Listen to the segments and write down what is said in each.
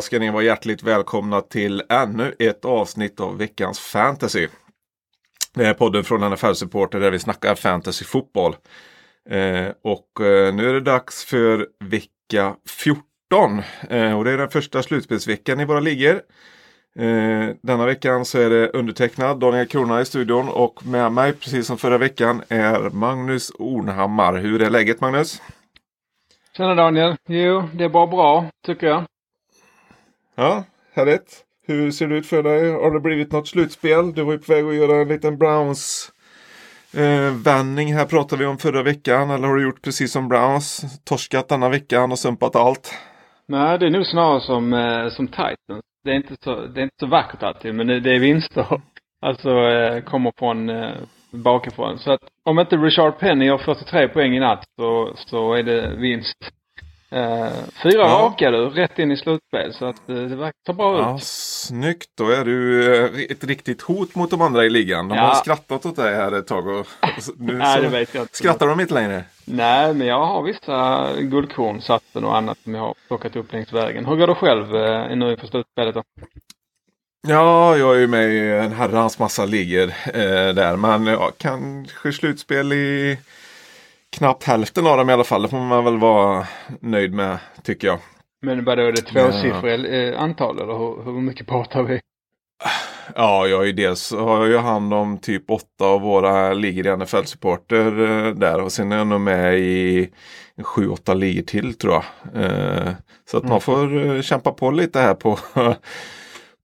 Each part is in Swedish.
Ska ni vara hjärtligt välkomna till ännu ett avsnitt av veckans fantasy. Det är podden från NFL Supporter där vi snackar fantasy fotboll. Eh, och eh, nu är det dags för vecka 14. Eh, och det är den första slutspelsveckan i våra ligor. Eh, denna veckan så är det undertecknad Daniel Krona i studion och med mig precis som förra veckan är Magnus Ornhammar. Hur är läget Magnus? Tjena Daniel. Jo, det är bara bra tycker jag. Ja, härligt. Hur ser det ut för dig? Har det blivit något slutspel? Du var ju på väg att göra en liten Browns eh, vändning här pratade vi om förra veckan. Eller har du gjort precis som Browns? Torskat denna veckan och sumpat allt? Nej, det är nog snarare som, eh, som Titans. Det är, inte så, det är inte så vackert alltid, men det, det är vinster. Alltså eh, kommer från eh, bakifrån. Så att om inte Richard Penny har 43 poäng i natt så, så är det vinst. Eh, fyra Ja. raka du, rätt in i slutspel. Så att eh, det verkar ta bra Ja, ut. snyggt. Då är du eh, ett riktigt hot mot de andra i ligan. De Ja. har skrattat åt dig här ett tag. Och, nu Nej, så det vet jag inte. skrattar de inte längre. Nej, men jag har vissa guldkorn, satten och annat som jag har plockat upp längs vägen. Hur går det själv eh, nu inför slutspelet då? Ja, jag är ju med i en herrans massa ligor eh, där. Men ja, kanske slutspel i knappt hälften av dem i alla fall. Det får man väl vara nöjd med tycker jag. Men vadå, är det tvåsiffriga eh, antal eller hur, hur mycket pratar vi? Ja, jag är dels har jag ju hand om typ åtta av våra ligor i NFL-supporter eh, där. Och sen är jag nog med i sju, åtta ligor till tror jag. Eh, så att man får kämpa på lite här på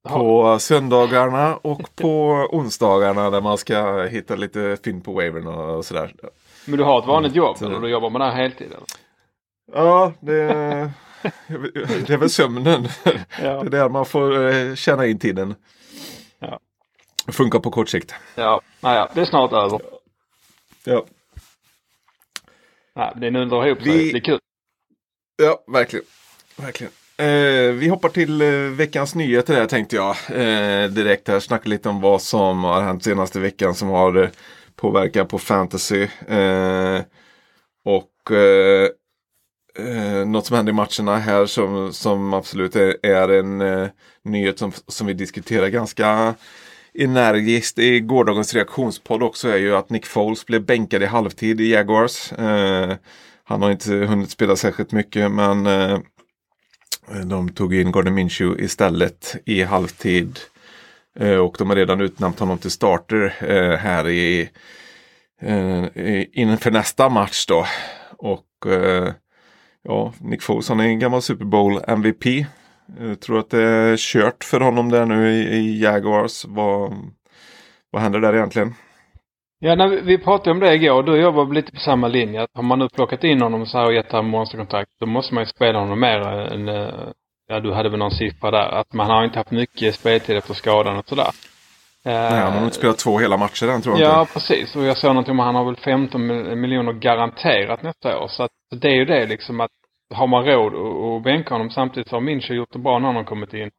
På söndagarna och på onsdagarna där man ska hitta lite fynd på wavern och sådär. Men du har ett vanligt jobb Så- eller du jobbar med det här heltid eller? Ja, det, det är väl sömnen. Ja. Det är där man får eh, tjäna in tiden. Ja. Funkar på kort sikt. Ja, naja, det är snart över. Ja, Nej, det nundrar ihop sig. Vi- Det är kul. ja verkligen. verkligen. Eh, vi hoppar till eh, veckans nyheter här tänkte jag. Eh, direkt här. Snacka lite om vad som har hänt senaste veckan som har påverkar på fantasy. Eh, och eh, eh, något som hände i matcherna här som, som absolut är, är en eh, nyhet som, som vi diskuterar ganska energiskt i gårdagens reaktionspodd också är ju att Nick Foles blev bänkad i halvtid i Jaguars. Eh, han har inte hunnit spela särskilt mycket men eh, de tog in Gordon Minshew istället i halvtid. Eh, och de har redan utnämnt honom till starter eh, här eh, i, inför nästa match då. Och ja, Nick Foles han är en gammal Super Bowl MVP. Jag tror att det är kört för honom där nu i, Jaguars. Vad, vad händer där egentligen? Ja, när vi, vi pratade om det igår. Du och jag var lite på samma linje. Har man nu plockat in honom så här och gett honom monsterkontrakt. Då måste man ju spela honom mer än, ja du hade väl någon siffra där. Att man har inte haft mycket speltid efter skadan och sådär. Nej, han har inte spelat två hela matcher än tror jag Ja, inte. precis. Och jag såg någonting om att han har väl 15 mil- miljoner garanterat nästa år. Så att det är ju det liksom att har man råd att- bänka honom samtidigt så har Mincho gjort det bra när han har kommit in.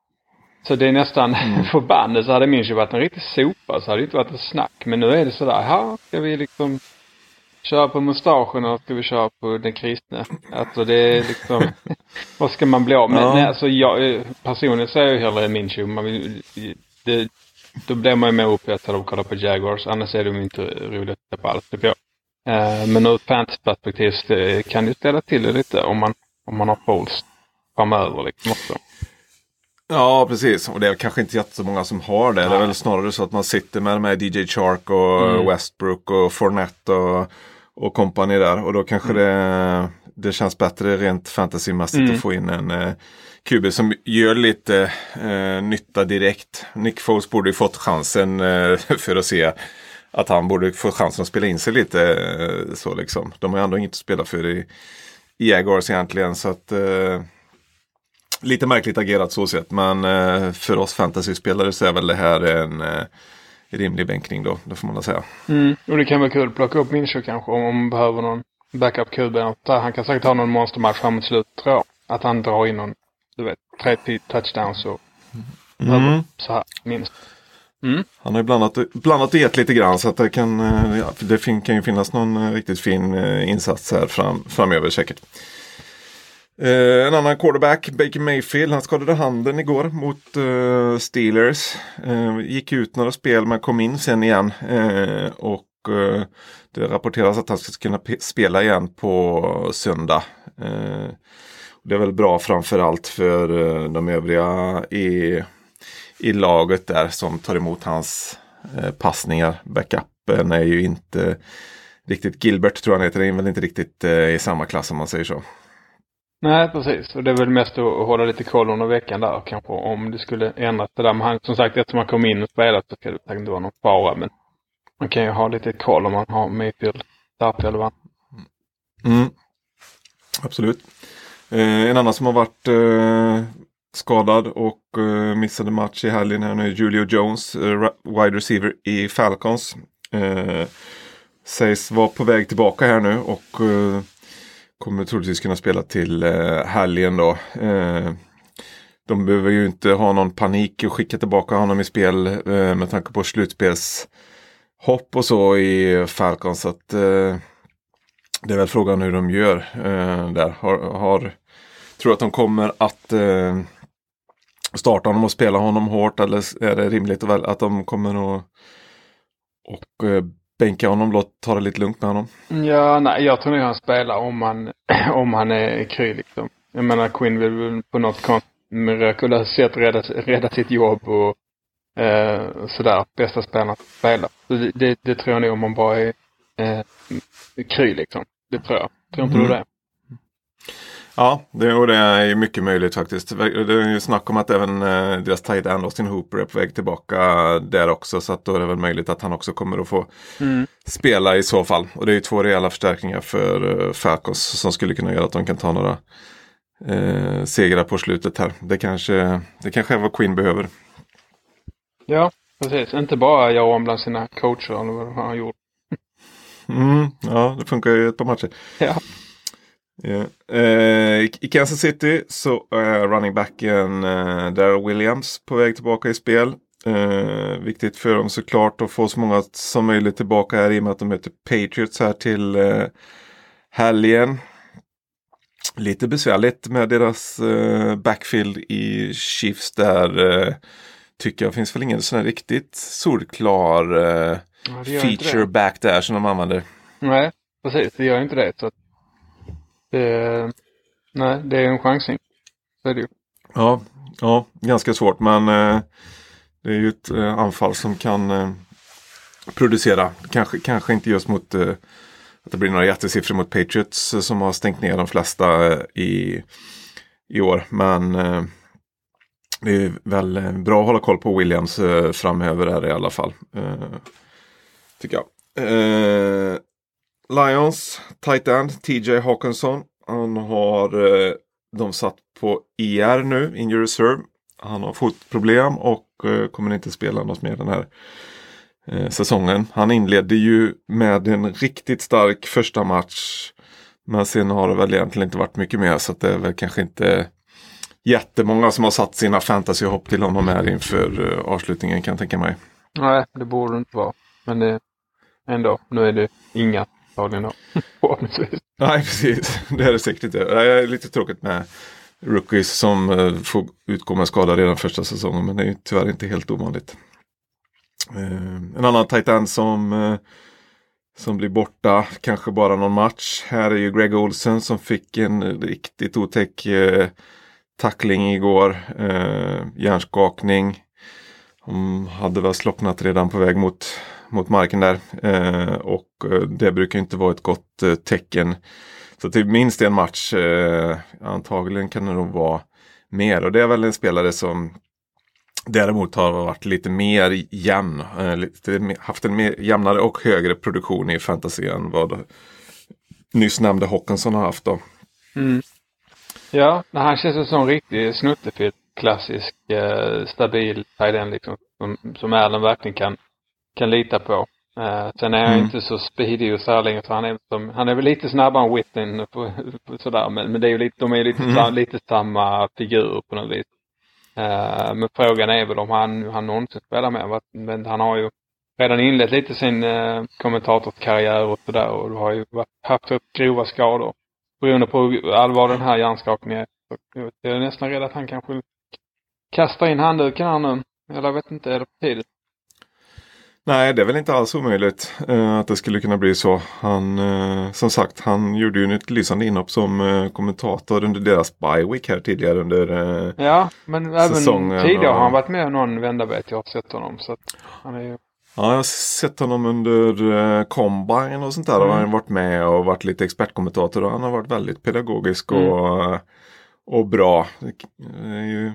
Så det är nästan Mm. förbannat. Så hade Mincho varit en riktig sopa så hade det inte varit ett snack. Men nu är det sådär, ja, ska vi liksom köra på mustaschen eller ska vi köra på den kristne? Alltså det är liksom, vad ska man bli av med? Ja. Nej, alltså jag eh, personligen säger jag hellre Mincho. Man vill, det, då blir man ju mer upphetsad av att kolla på Jaguars. Annars är de ju inte roliga att titta på alls tycker jag. Eh, men ur ett fantasyperspektiv det kan det ställa till det lite om man, om man har Foles framöver liksom också. Ja, precis. Och det är kanske inte jättemånga som har det. Det är väl snarare så att man sitter med, med DJ Chark och Mm. Westbrook och Fournette och, och company där. Och då kanske det, det känns bättre rent fantasymässigt Mm. att få in en eh, QB som gör lite eh, nytta direkt. Nick Foles borde ju fått chansen eh, för att se att han borde få chansen att spela in sig lite eh, så liksom. De har ju ändå inget att spela för i, i Jaguars egentligen. Så att eh, Lite märkligt agerat så sett men eh, för oss fantasyspelare så är väl det här en eh, rimlig bänkning då. Det får man väl säga. Mm. Och det kan vara kul att plocka upp Mincho kanske om man behöver någon backup QB. Han kan säkert ha någon monstermatch framåt slutet tror jag. Att han drar in någon, du vet, tre t- touchdowns och Mm. Så här, minst. Han har ju blandat, blandat och gett lite grann så att det kan, eh, ja, det fin, kan ju finnas någon eh, riktigt fin eh, insats här fram, framöver säkert. Eh, en annan quarterback, Baker Mayfield, han skadade handen igår mot eh, Steelers. Eh, gick ut några spel men kom in sen igen. Eh, och eh, det rapporteras att han ska kunna spela igen på söndag. Eh, det är väl bra framförallt för eh, de övriga i, i laget där som tar emot hans eh, passningar. Backupen är ju inte riktigt Gilbert tror jag han heter. Det är väl inte riktigt eh, i samma klass om man säger så. Nej, precis. Och det är väl mest att hålla lite koll under veckan där kanske om det skulle ändras det där. Men han, som sagt, eftersom han kom in och spelade så ska det säkert inte vara någon fara. Men man kan ju ha lite koll om man har Mayfield startelvan. Mm. Absolut. Eh, en annan som har varit eh, skadad och eh, missade match i helgen här nu är Julio Jones, eh, wide receiver i Falcons. Eh, sägs vara på väg tillbaka här nu och eh, kommer troligtvis kunna spela till eh, helgen då. Eh, de behöver ju inte ha någon panik och skicka tillbaka honom i spel eh, med tanke på slutspelshopp och så i Falcons. Så att, eh, det är väl frågan hur de gör eh, där. Har, har, tror att de kommer att eh, starta honom och spela honom hårt eller är det rimligt att, väl, att de kommer att och, eh, bänka honom, låt ta det lite lugnt med honom? Ja, nej, jag tror nog han spelar om han, om han är kry liksom. Jag menar, Quinn vill väl på något mirakulöst sätt rädda, rädda sitt jobb och eh, sådär. Bästa spelaren att spela. Det, det, det tror jag nog om man bara är eh, kry liksom. Det tror jag. Tror inte Mm. du det? Ja, det, och det är mycket möjligt faktiskt. Det är ju snack om att även eh, deras tight end Austin Hooper är på väg tillbaka där också. Så att då är det väl möjligt att han också kommer att få Mm. spela i så fall. Och det är ju två rejäla förstärkningar för uh, Falcons som skulle kunna göra att de kan ta några eh, segrar på slutet här. Det kanske, det kanske är vad Quinn behöver. Ja, precis. Inte bara göra om bland sina coacher eller vad han gjort. Mm, ja, det funkar ju ett par matcher. Ja. Eh, I Kansas City så är running backen eh, Darrell Williams på väg tillbaka i spel. Eh, viktigt för dem såklart att få så många som möjligt tillbaka här i och med att de möter Patriots här till eh, helgen. Lite besvärligt med deras eh, backfield i Chiefs där. Eh, tycker jag finns väl ingen sån här riktigt solklar eh, Ja, feature back där som de använder. Nej, precis. Det gör inte det. Så att det, nej, det är en chansning. Så är det ju. Ja, ja ganska svårt men eh, det är ju ett eh, anfall som kan eh, producera. Kanske, kanske inte just mot eh, att det blir några jättesiffror mot Patriots eh, som har stängt ner de flesta eh, i, i år. Men eh, det är väl eh, bra att hålla koll på Williams eh, framöver här i alla fall. Eh, tycker jag. Eh, Lions, tight end, TJ Hawkinson. Han har eh, de satt på IR nu, injury reserve. Han har fotproblem och eh, kommer inte spela något mer den här eh, säsongen. Han inledde ju med en riktigt stark första match. Men sen har det väl egentligen inte varit mycket mer så att det är väl kanske inte jättemånga som har satt sina fantasyhopp till honom här inför eh, avslutningen kan jag tänka mig. Nej, det borde det inte vara. Men det, ändå, nu är det inga antagligen. Förhoppningsvis. Nej, precis. Det är det säkert inte. Det är lite tråkigt med rookies som eh, får utgå med skada redan första säsongen. Men det är ju tyvärr inte helt ovanligt. Eh, en annan tight end som, eh, som blir borta, kanske bara någon match. Här är ju Greg Olsen som fick en riktigt otäck tackling igår. Eh, hjärnskakning. Hon hade väl slocknat redan på väg mot, mot marken där. Eh, och eh, det brukar inte vara ett gott eh, tecken. Så till minst en match, eh, antagligen kan det nog vara mer. Och det är väl en spelare som däremot har varit lite mer jämn. Eh, lite, haft en mer jämnare och högre produktion i fantasy än vad nyss nämnde Håkansson har haft. Då. Mm. Ja, han känns ju som en riktig snuttefilt klassisk eh, stabil tight end liksom. Som, som Allen verkligen kan, kan lita på. Eh, sen är han Mm. inte så speedig och så här länge så han är, som, han är väl lite snabbare än Whitten på, på sådär. Men, men det är ju lite, de är ju lite, Mm. sam, lite samma figur på något vis. Uh, men frågan är väl om han, han någonsin spelar med. Men han har ju redan inlett lite sin uh, kommentatorskarriär och sådär och har ju haft grova skador. Beroende på hur allvar den här hjärnskakningen är. Så jag är nästan rädd att han kanske kastar in handduken här nu. Eller jag vet inte, är det på tiden? Nej, det är väl inte alls omöjligt eh, att det skulle kunna bli så. Han, eh, som sagt, han gjorde ju ett lysande inhopp som eh, kommentator under deras bye-week här tidigare under eh, Ja, men även tidigare har han varit med någon vända vet jag har sett honom. Så han är ju... Ja, jag har sett honom under eh, Combine och sånt där. Mm. Och han har varit med och varit lite expertkommentator och han har varit väldigt pedagogisk och, mm. och bra. Det är ju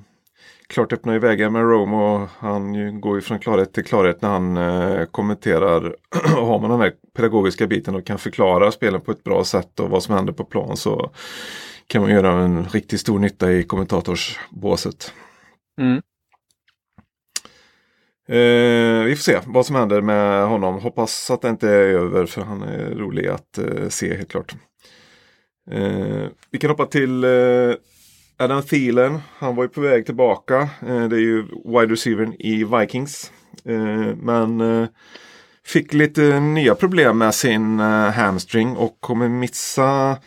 klart öppnar ju vägar med Rome och han går ju från klarhet till klarhet när han eh, kommenterar. och har man den här pedagogiska biten och kan förklara spelen på ett bra sätt och vad som händer på plan så kan man göra en riktigt stor nytta i kommentatorsbåset. Mm. Eh, vi får se vad som händer med honom. Hoppas att det inte är över för han är rolig att eh, se helt klart. Eh, vi kan hoppa till eh, Adam Thielen, han var ju på väg tillbaka. Eh, det är ju wide receivern i Vikings. Eh, men eh, fick lite nya problem med sin hamstring och kommer missa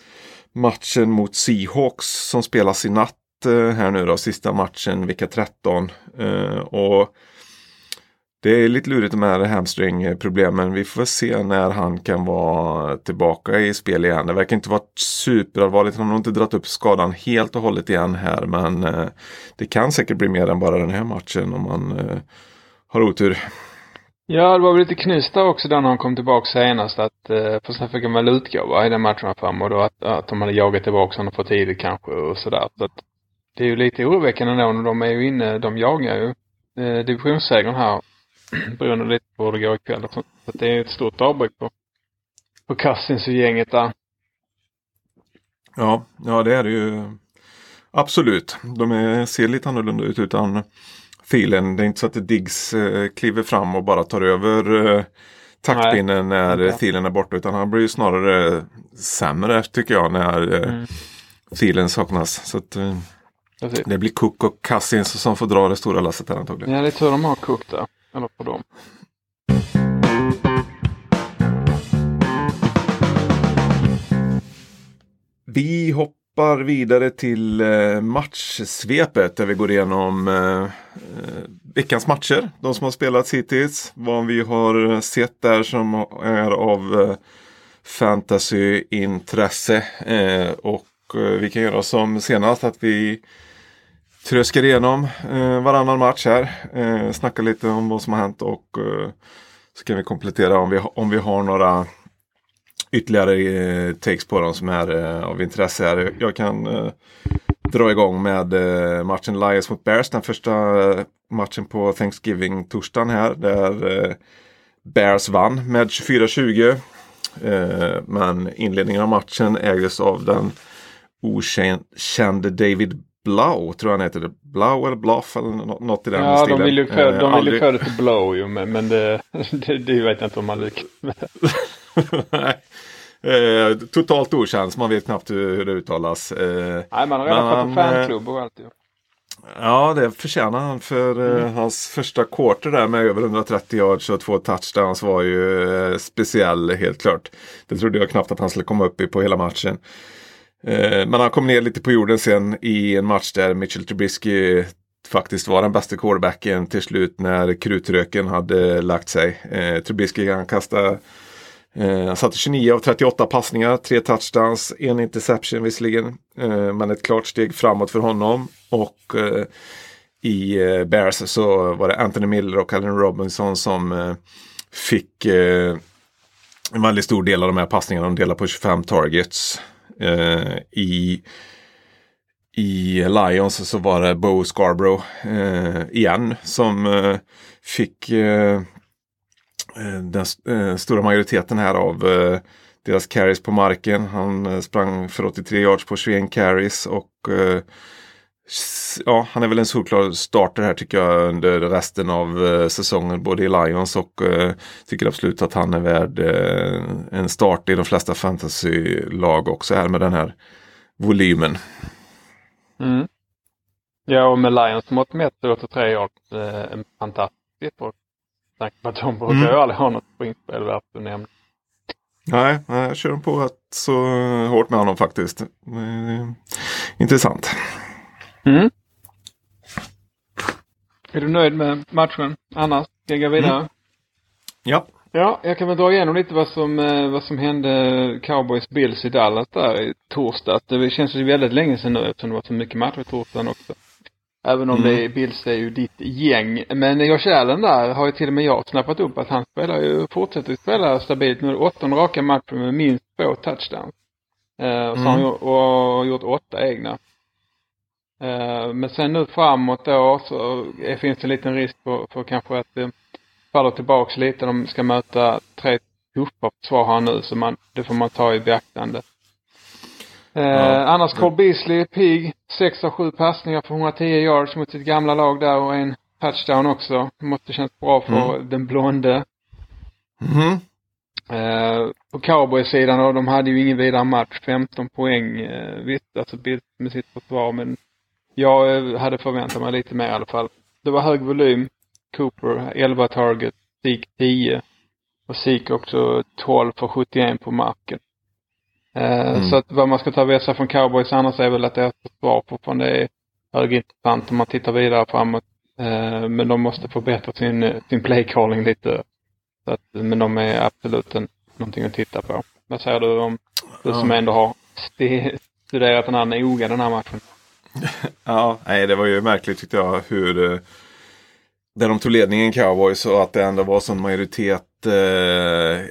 matchen mot Seahawks som spelas i natt här nu då, sista matchen vecka 13. Och det är lite lurigt med hamstringproblemen. Vi får se när han kan vara tillbaka i spel igen. Det verkar inte vara superallvarligt. Han har nog inte dragit upp skadan helt och hållet igen här. Men eh, det kan säkert bli mer än bara den här matchen om man eh, har otur. Ja, det var väl lite knysta också då när han kom tillbaka senast att, eh, för sen fick han väl utgå i den matchen fram och då att, att de hade jagat tillbaka honom för tidigt kanske och sådär. Så att det är ju lite oroväckande då när de är ju inne, de jagar ju eh, divisionssegern här beroende lite på hur det går ikväll. Så det är ett stort avbräck på, på Cousins och gänget där. Ja, ja det är det ju. Absolut. De är, ser lite annorlunda ut utan filen. Det är inte så att Diggs eh, kliver fram och bara tar över eh, taktpinnen när okay. filen är borta. Utan han blir snarare sämre tycker jag när eh, mm. filen saknas. Så att, eh, det blir Cook och Cousins som får dra det stora lasset här antagligen. Ja, det är tur de har Cook där. Eller på dem. Vi hoppar vidare till eh, matchsvepet där vi går igenom eh, eh, veckans matcher. De som har spelats hittills. Vad vi har sett där som är av fantasyintresse. Och vi kan göra som senast att vi tröskar igenom eh, varannan match här. Eh, snackar lite om vad som har hänt och eh, så kan vi komplettera om vi, om vi har några ytterligare eh, takes på dem som är eh, av intresse här. Jag kan eh, dra igång med eh, matchen Lions mot Bears. Den första eh, matchen på Thanksgiving torsdagen här. Där eh, Bears vann med 24-20. Eh, men inledningen av matchen ägdes av den okände David Blau tror jag han heter. Blau eller Bluff eller något i den ja, stilen. Ja, de vill ju få, de vill ju få det till Blow ju, men, men det, det, det vet jag inte om man lyckas med. eh, totalt okänt, man vet knappt hur, hur det uttalas. Eh, Nej, man har redan fått en fanklubb och allt. Ja. Ja, det förtjänar han för eh, mm. hans första quarter där med över 130 yards och två touchdowns var ju eh, speciell helt klart. Det trodde jag knappt att han skulle komma upp i på hela matchen. Eh, men han kom ner lite på jorden sen i en match där Mitchell Trubisky faktiskt var den bästa quarterbacken till slut när krutröken hade lagt sig. Eh, Trubisky han kastade eh, han satte 29 av 38 passningar, tre touchdowns, en interception visserligen. Eh, men ett klart steg framåt för honom. Och eh, i eh, Bears så var det Anthony Miller och Allen Robinson som eh, fick eh, en väldigt stor del av de här passningarna. De delar på 25 targets. Eh, i, I Lions så var det Bo Scarborough eh, igen som eh, fick eh, eh den eh, stora majoriteten här av eh, deras carries på marken. Han eh, sprang för 83 yards på 21 carries och ja, han är väl en solklar starter här tycker jag under resten av eh, säsongen både i Lions och eh, tycker absolut att han är värd eh, en start i de flesta fantasylag också här med den här volymen. Mm. Ja, och med Lions mått mätt så låter tre yards eh, en fantastisk siffra. Tanke på att de brukar ju aldrig ha något springspel värt att nämna. Nej, nej, jag kör på rätt så hårt med honom faktiskt. Eh, intressant. Mm. Är du nöjd med matchen annars? Ska jag gå vidare? Ja, Ja, jag kan väl dra igenom lite vad som, eh, vad som hände Cowboys Bills i Dallas där i torsdags. Det känns ju väldigt länge sedan nu eftersom det var så mycket matcher i torsdagen också. Även om Mm. det är, Bills är ju ditt gäng. Men Josh Allen där har ju till och med jag snappat upp att han spelar ju, fortsätter spela stabilt. Nu är det åttonde raka matchen med minst två touchdowns. Eh, och så har han Mm. gjort, och gjort åtta egna. Eh, men sen nu framåt då så finns det en liten risk för, för kanske att det faller tillbaks lite. De ska möta tre tuffa försvar här nu så man, det får man ta i beaktande. Eh, Ja. Annars Cole Beasley är pigg. 6 av 7 passningar för 110 yards mot sitt gamla lag där och en touchdown också. Måste kännas bra för den blonde. Mhm. Eh, på cowboy-sidan då, de hade ju ingen vidare match. 15 poäng, eh, visst, alltså Bills med sitt försvar, men jag eh, hade förväntat mig lite mer i alla fall. Det var hög volym. Cooper 11 target, Zeke 10 och Zeke också 12 för 71 på marken. Eh, Mm. Så att vad man ska ta med sig från cowboys annars är väl att deras försvar fortfarande är högintressant om man tittar vidare framåt. Eh, Men de måste förbättra sin, sin playcalling lite. Så att, men de är absolut en, någonting att titta på. Vad säger du om du som ändå har st- studerat den här noga den här matchen? Ja, nej det var ju märkligt tyckte jag hur eh, där de tog ledningen Cowboys och att det ändå var sån majoritet eh,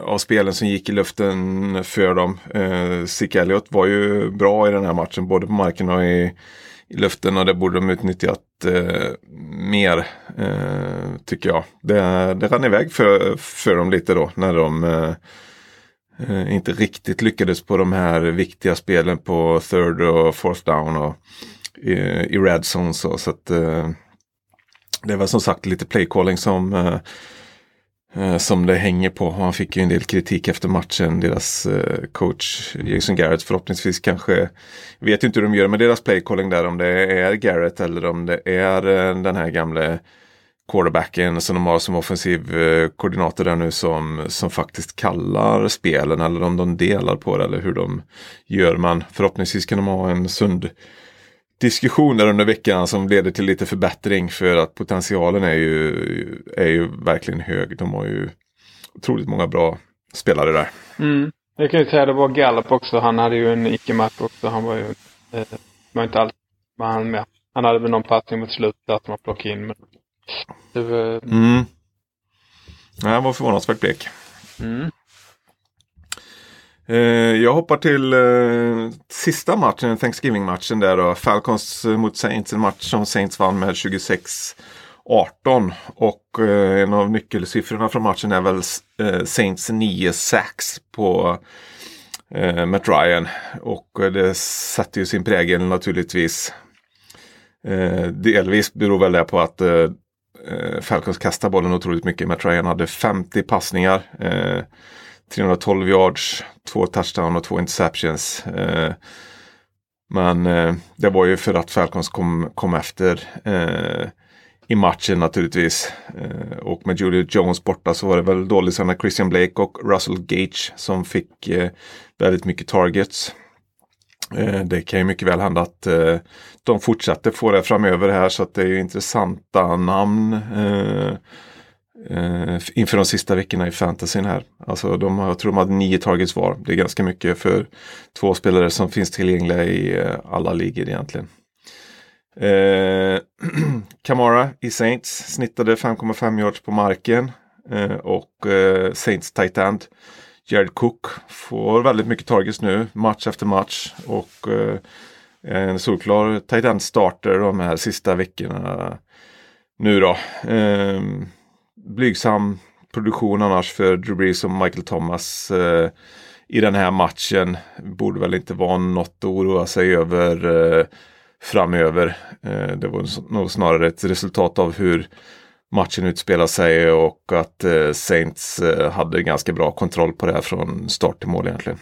av spelen som gick i luften för dem. Eh, Elliot var ju bra i den här matchen både på marken och i, i luften och det borde de utnyttjat eh, mer eh, tycker jag. Det, det rann iväg för, för dem lite då när de eh, eh, inte riktigt lyckades på de här viktiga spelen på third och fourth down och i, i red zone. Så, så att, eh, det var som sagt lite playcalling som, eh, eh, som det hänger på. Han fick ju en del kritik efter matchen. Deras eh, coach Jason Garrett förhoppningsvis kanske vet inte hur de gör med deras playcalling där. Om det är Garrett eller om det är eh, den här gamle quarterbacken som de har som offensiv eh, koordinator där nu som, som faktiskt kallar spelen eller om de delar på det eller hur de gör. Man förhoppningsvis kan de ha en sund diskussion där under veckan som leder till lite förbättring för att potentialen är ju, är ju verkligen hög. De har ju otroligt många bra spelare där. Mm. Jag kan ju säga det var Gallup också. Han hade ju en icke-match också. Han var ju eh, var inte alls var han med. Han hade väl någon passning mot slutet där som han plockade in. Men det var, Mm. Nej, var förvånansvärt blek. mm. Eh, jag hoppar till eh, sista matchen, Thanksgiving-matchen där då. Falcons eh, mot Saints, en match som Saints vann med 26-18. Och eh, en av nyckelsiffrorna från matchen är väl eh, Saints 9 sacks på eh, Matt Ryan. Och eh, det satte ju sin prägel naturligtvis. Eh, delvis beror väl det på att eh, eh, Eh, Falcons kastade bollen otroligt mycket. Matt Ryan hade 50 passningar. Eh, 312 yards, två touchdown och två interceptions. Eh, men eh, det var ju för att Falcons kom, kom efter eh, i matchen naturligtvis. Eh, och med Julio Jones borta så var det väl dåligt Christian Blake och Russell Gage som fick eh, väldigt mycket targets. Eh, det kan ju mycket väl hända att eh, de fortsätter få det framöver här så att det är ju intressanta namn. Eh, inför de sista veckorna i fantasyn här. Alltså de, jag tror de hade nio targets var. Det är ganska mycket för två spelare som finns tillgängliga i alla ligor egentligen. Eh, Kamara i Saints snittade 5,5 yards på marken. Eh, och eh, Saints tight end Jared Cook får väldigt mycket targets nu match efter match. Och eh, en solklar tight end starter de här sista veckorna nu då. Eh, blygsam produktion annars för Drew Brees och Michael Thomas eh, i den här matchen. Borde väl inte vara något att oroa sig över eh, framöver. Eh, det var nog snarare ett resultat av hur matchen utspelar sig och att eh, Saints eh, hade ganska bra kontroll på det här från start till mål egentligen.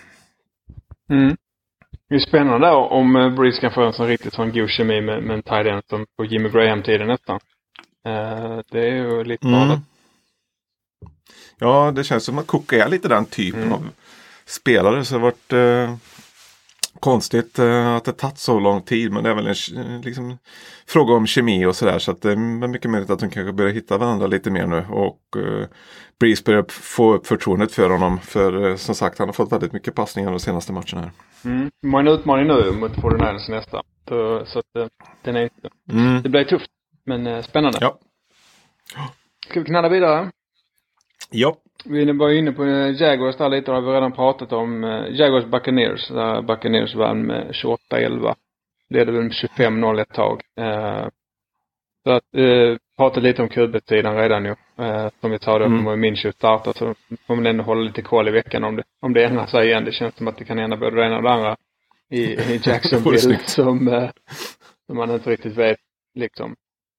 Mm. Det är spännande om eh, Breeze kan få en sån riktigt sån god kemi med, med en tight som på Jimmy Graham-tiden nästan. Det är ju lite mm. Ja, det känns som att Cook är lite den typen mm. av spelare. Så det har varit konstigt eh, att det tagit så lång tid. Men det är väl en liksom, fråga om kemi och sådär. Så att det är mycket möjligt att de kanske börjar hitta varandra lite mer nu. Och eh, Breeze börjar få upp förtroendet för honom. För eh, som sagt, han har fått väldigt mycket passningar de senaste matcherna. Här. Mm. En utmaning nu mot 49ers nästa. Så, så att eh, den är, mm. det blir tufft. Men eh, spännande. Ja. Ska vi knalla vidare? Ja. Vi var inne på eh, Jaguars där lite, har vi redan pratat om. Eh, Jaguars Buccaneers, där Buccaneers vann med 28-11. Ledde väl med 25-0 ett tag. Eh, så att, eh, prata lite om QB-sidan redan ju. Eh, som vi tar det mm. om Minshew startar så får man ändå hålla lite koll i veckan om det, om det ändrar sig igen. Det känns som att det kan ändra både det ena och det andra i, i Jacksonville som, eh, som man inte riktigt vet liksom.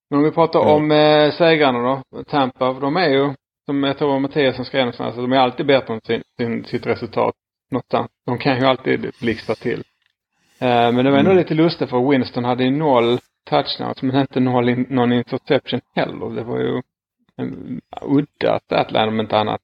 Men om vi pratar mm. om eh, segrarna då, Tampa, de är ju som jag tror Mattias som skrev någonstans, de är alltid bättre än sin, sin, sitt resultat någonstans. De kan ju alltid blixtra till. Uh, men det var ändå mm. lite lustigt för Winston hade ju noll touchdowns men inte noll in, någon interception heller. Det var ju en udda statline om inte annat.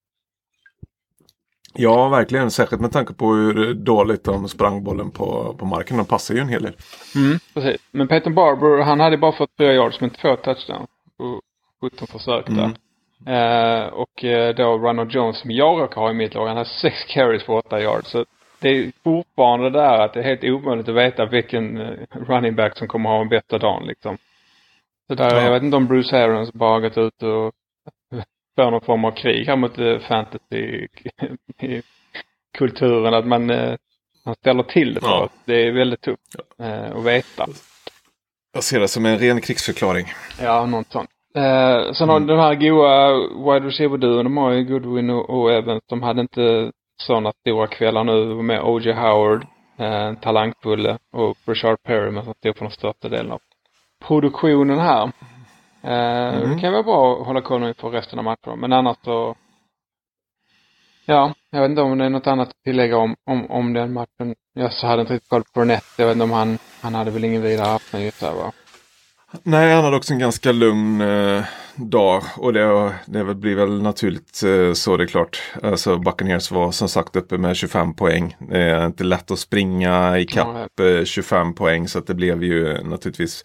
Ja, verkligen. Särskilt med tanke på hur dåligt de sprang bollen på, på marken. De passar ju en hel del. Mm, precis. Men Peyton Barber, han hade bara fått fyra yards men två touchdowns. Och 17 försök där. Mm. Uh, och uh, då Ronald Jones som jag råkar ha i mitt lag, han har sex carries för åtta yards. Så det är fortfarande där att det är helt omöjligt att veta vilken uh, running back som kommer ha en bättre dag liksom. Så där, ja. jag vet inte om Bruce Arians bara gått ut och för någon form av krig här mot fantasy-kulturen. Att man, man ställer till det för ja. Det är väldigt tufft ja. att veta. Jag ser det som en ren krigsförklaring. Ja, något sånt. Eh, sen har mm. de här goa wide receiver-duon, de har ju Goodwin och, och Evans. De hade inte sådana stora kvällar nu med O.J. Howard, eh, talangfulle, och Richard Perry som stod för den största delen av produktionen här. Eh, mm. Det kan vara bra att hålla koll inför resten av matchen. Men annars så Ja, jag vet inte om det är något annat att tillägga om, om, om den matchen. Jag så hade inte riktigt koll på Brunette. Jag vet inte om han, han hade väl ingen vidare afton just där va? Nej, han hade också en ganska lugn eh, dag och det, det blir väl naturligt eh, så det är klart. Alltså Buccaneers var som sagt uppe med 25 poäng. Det är inte lätt att springa i kapp eh, 25 poäng så att det blev ju naturligtvis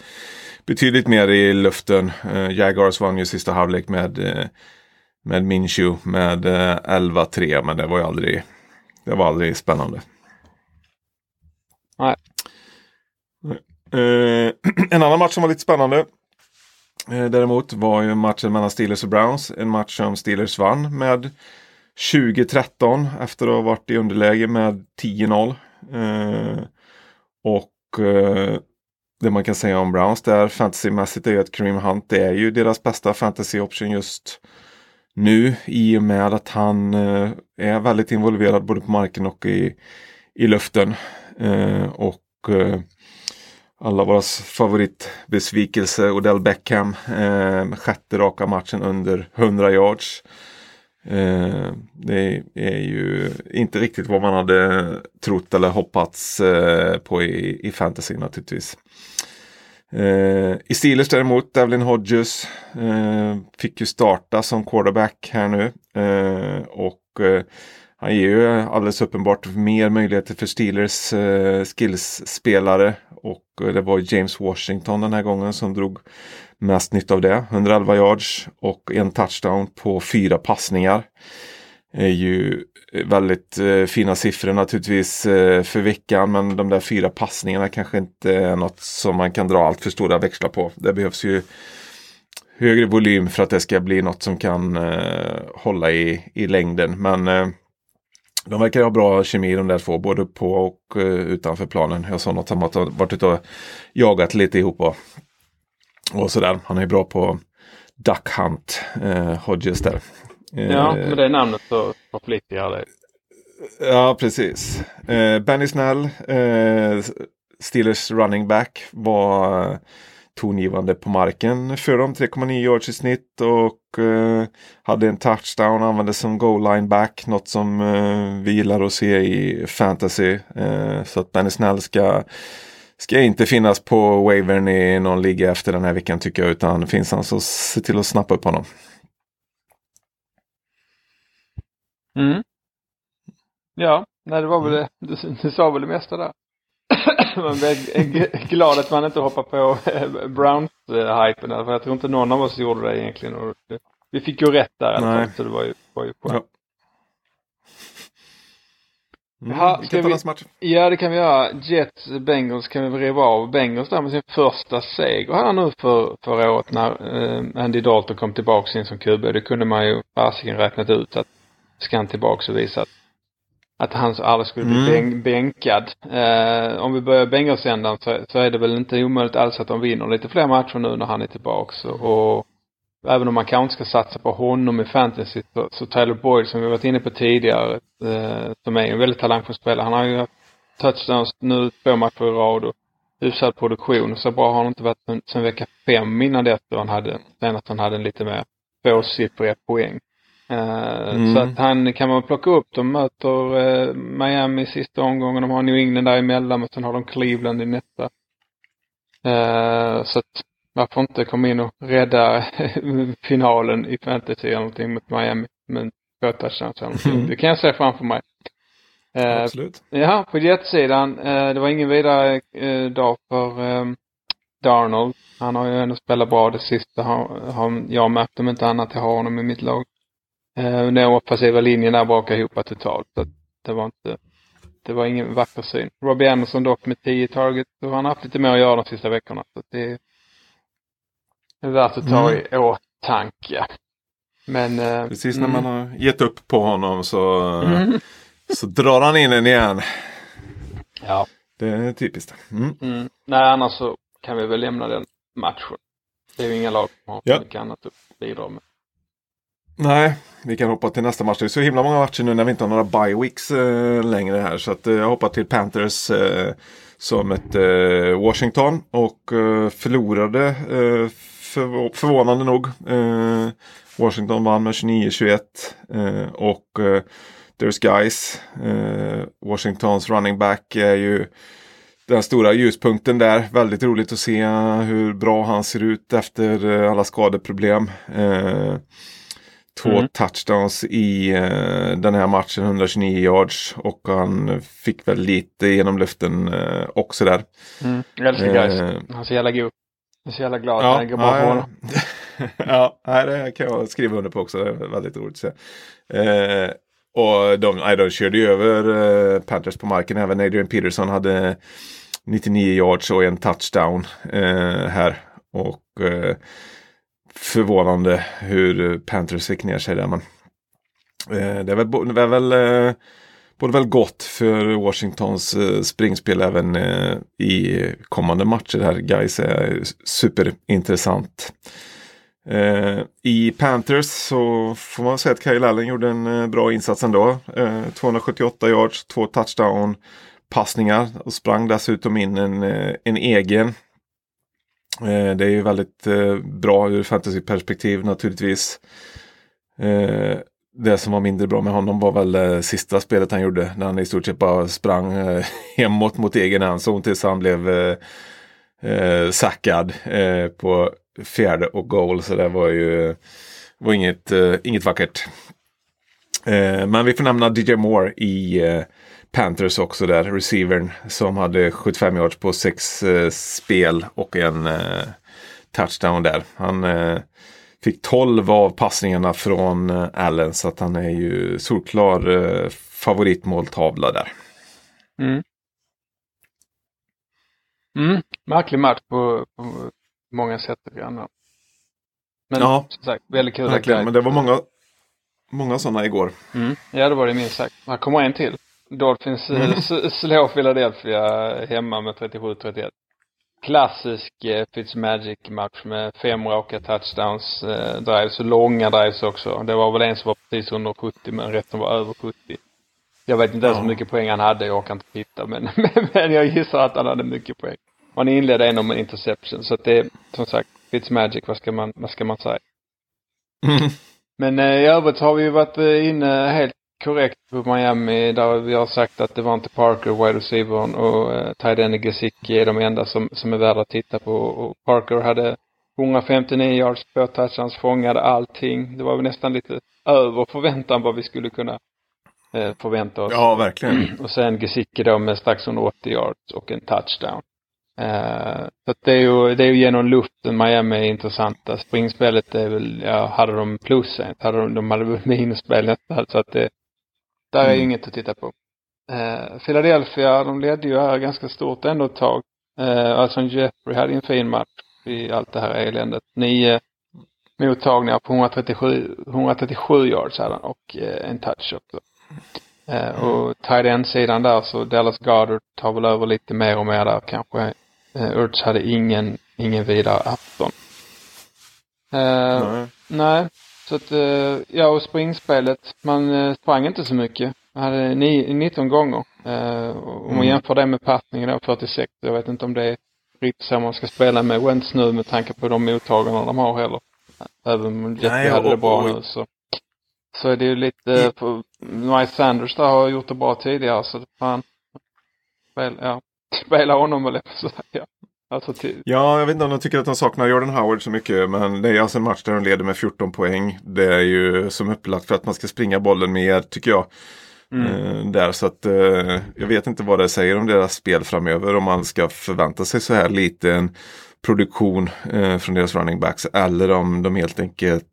betydligt mer i luften. Eh, Jaguars vann ju sista halvlek med, eh, med Minshew med 11-3 eh, men det var ju aldrig, det var aldrig spännande. Nej. Eh, en annan match som var lite spännande eh, däremot var ju matchen mellan Steelers och Browns. En match som Steelers vann med 2013 efter att ha varit i underläge med 10-0. Eh, och eh, det man kan säga om Browns där fantasymässigt är ju att Kareem Hunt är ju deras bästa fantasy option just nu i och med att han eh, är väldigt involverad både på marken och i, i luften. Eh, och eh, alla våra favoritbesvikelse Odell Beckham. Eh, sjätte raka matchen under 100 yards. Eh, det är ju inte riktigt vad man hade trott eller hoppats eh, på i, i fantasy naturligtvis. Eh, I Steelers däremot, Devlin Hodges eh, fick ju starta som quarterback här nu. Eh, och eh, han ger ju alldeles uppenbart mer möjligheter för Steelers eh, skillsspelare. Och eh, det var James Washington den här gången som drog mest nytta av det. 111 yards och en touchdown på fyra passningar. är ju väldigt eh, fina siffror naturligtvis eh, för veckan men de där fyra passningarna kanske inte är något som man kan dra allt för stora växlar på. Det behövs ju högre volym för att det ska bli något som kan eh, hålla i, i längden. Men eh, de verkar ha bra kemi de där två, både på och uh, utanför planen. Jag såg något som att de varit ute och jagat lite ihop och, och sådär. Han är bra på Duck Hunt, uh, Hodges där. Uh, ja, med det namnet så förflyttar jag det. Ja, precis. Uh, Benny Snell, Steelers running back, var tongivande på marken för dem. 3,9 yards i snitt och eh, hade en touchdown, användes som goal line back. Något som eh, vi gillar att se i fantasy. Eh, så att Benny Snell ska, ska inte finnas på wavern i någon liga efter den här veckan tycker jag. Utan finns han så se till att snappa upp honom. Mm. Ja, nej, det var väl det. Du, du sa väl det mesta där. Man blir glad att man inte hoppar på Browns-hypen. För jag tror inte någon av oss gjorde det egentligen. Och vi fick ju rätt där alla fall. Så det var ju, var ju skönt. Ja. Mm, Jaha, ska vi, match. ja, det kan vi göra. Jets Bengals kan vi riva av. Bengals där med sin första seger här nu för förra året när eh, Andy Dalton kom tillbaks in som QB. Det kunde man ju fasiken räknat ut att ska han tillbaks och visa att att han aldrig skulle bli mm. bänkad. Eh, om vi börjar Bengalsändan så, så är det väl inte omöjligt alls att de vinner lite fler matcher nu när han är tillbaks. Och, även om man kanske ska satsa på honom i fantasy så, så Tyler Boyd som vi varit inne på tidigare, eh, som är en väldigt talangfull spelare. Han har ju haft touchdowns nu två matcher i rad och hyfsad produktion. Så bra har han inte varit sen, sen vecka fem innan det han hade, senast han hade en lite mer tvåsiffriga poäng. Eh, mm. Så att han kan man plocka upp. De möter eh, Miami sista omgången. De har New England däremellan men sen har de Cleveland i nästa. Eh, så att varför inte komma in och rädda finalen i fantasy eller någonting mot Miami. Men två touchdowns eller någonting. Det kan jag se framför mig. Absolut. Ja, på jetsidan. det var ingen vidare dag för Darnold. Han har ju ändå spelat bra det sista. Jag märkt om inte annat. Jag har honom i mitt lag. Eh, den offensiva linjen där brakade ihop totalt. Så det var inte, det var ingen vacker syn. Robbie Anderson dock med 10 target han har haft lite mer att göra de sista veckorna. Så det är värt att ta mm. i åtanke. Men... Eh, Precis när mm. man har gett upp på honom så, mm. så drar han in den igen. Ja. Det är typiskt. Mm. Mm. Nej, annars så kan vi väl lämna den matchen. Det är ju inga lag som har ja. mycket annat att bidra med. Nej, vi kan hoppa till nästa match. Det är så himla många matcher nu när vi inte har några bye weeks eh, längre här. Så att, eh, jag hoppar till Panthers eh, som ett eh, Washington och eh, förlorade eh, för, förvånande nog. Eh, Washington vann med 29-21 eh, och eh, There's guys. Washingtons running back är ju den stora ljuspunkten där. Väldigt roligt att se hur bra han ser ut efter alla skadeproblem. Två mm. touchdowns i uh, den här matchen, 129 yards. Och han fick väl lite genom luften uh, också där. Mm. Jag älskar uh, guys. Han är så jävla god. Jag är så jävla glad ja, det går bra på honom. ja, det kan jag skriva under på också. Det är väldigt roligt att se. Uh, och de, nej, de körde ju över uh, Panthers på marken. Även Adrian Peterson hade 99 yards och en touchdown här. Och förvånande hur eh, Panthers fick ner sig där. Men, eh, det är väl, det är väl eh, både väl gott för Washingtons eh, springspel även eh, i kommande matcher här. Guys är superintressant. Eh, I Panthers så får man säga att Kyle Allen gjorde en eh, bra insats ändå. 278 yards, två touchdown passningar och sprang dessutom in en, en egen Eh, det är ju väldigt eh, bra ur fantasyperspektiv naturligtvis. Eh, det som var mindre bra med honom var väl det sista spelet han gjorde. När han i stort sett bara sprang eh, hemåt mot egen endzon tills han blev eh, sackad eh, på fjärde och goal. Så det var ju var inget, eh, inget vackert. Eh, men vi får nämna DJ Moore i Panthers också där, receivern som hade 75 yards på sex eh, spel och en eh, touchdown där. Han eh, fick 12 av passningarna från eh, Allen så att han är ju solklar eh, favoritmåltavla där. Mm. Mm, märklig match på, på många sätt. Men ja, som sagt, väldigt kul. Verkligen, men det var många, många sådana igår. Mm. Ja, det var det minst sagt. Här kommer en till. Dolphins eh, mm. slår Philadelphia hemma med 37-31. Klassisk eh, Fitzmagic-match med fem raka touchdowns, eh, drives långa drives också. Det var väl en som var precis under 70 men resten var över 70. Jag vet inte ens hur mycket poäng han hade, jag orkar inte titta men, men jag gissar att han hade mycket poäng. Han inledde ändå med interception. Så att det är som sagt, Fitzmagic, vad ska man, vad ska man säga? Mm. Men eh, i övrigt har vi ju varit eh, inne helt korrekt på Miami där vi har sagt att det var inte Parker, wide receivern och eh, Tight Gesicki är de enda som, som är värda att titta på. Och Parker hade 159 yards, två touchdowns, fångade allting. Det var väl nästan lite över förväntan vad vi skulle kunna eh, förvänta oss. Ja, verkligen. Och sen Gesicki då med strax under 80 yards och en touchdown. Uh, så det är ju, det är ju genom luften Miami är intressanta. Springspelet är väl, ja, hade de plus hade de, de hade väl minusspel nästan. Så att det, där är mm. inget att titta på. Uh, Philadelphia, de ledde ju här ganska stort ändå ett tag. Uh, alltså Jeffrey hade en fin match i allt det här eländet. Nio mottagningar på 137, 137 yards hade han och uh, en touch också. Uh, och tight end-sidan där så Dallas Goddard tar väl över lite mer och mer där kanske. Uh, Urts hade ingen, ingen vidare afton. Uh, nej. nej. Så att, uh, ja och springspelet, man uh, sprang inte så mycket. Man hade 19 gånger. Uh, om man mm. jämför det med passningen då, 46. Jag vet inte om det är riktigt så man ska spela med Wentz nu med tanke på de mottagarna de har heller. Även om Jeffrey hade det bra nu så. Så är det ju lite, på, Miles Sanders där har gjort det bra tidigare så fan. Spela, ja. Spela honom väl så ja. Alltså till... Ja, jag vet inte om de tycker att de saknar Jordan Howard så mycket. Men det är alltså en match där de leder med 14 poäng. Det är ju som upplagt för att man ska springa bollen mer tycker jag. Mm. Eh, där så att eh, jag vet inte vad det säger om deras spel framöver. Om man ska förvänta sig så här liten produktion eh, från deras running backs. Eller om de helt enkelt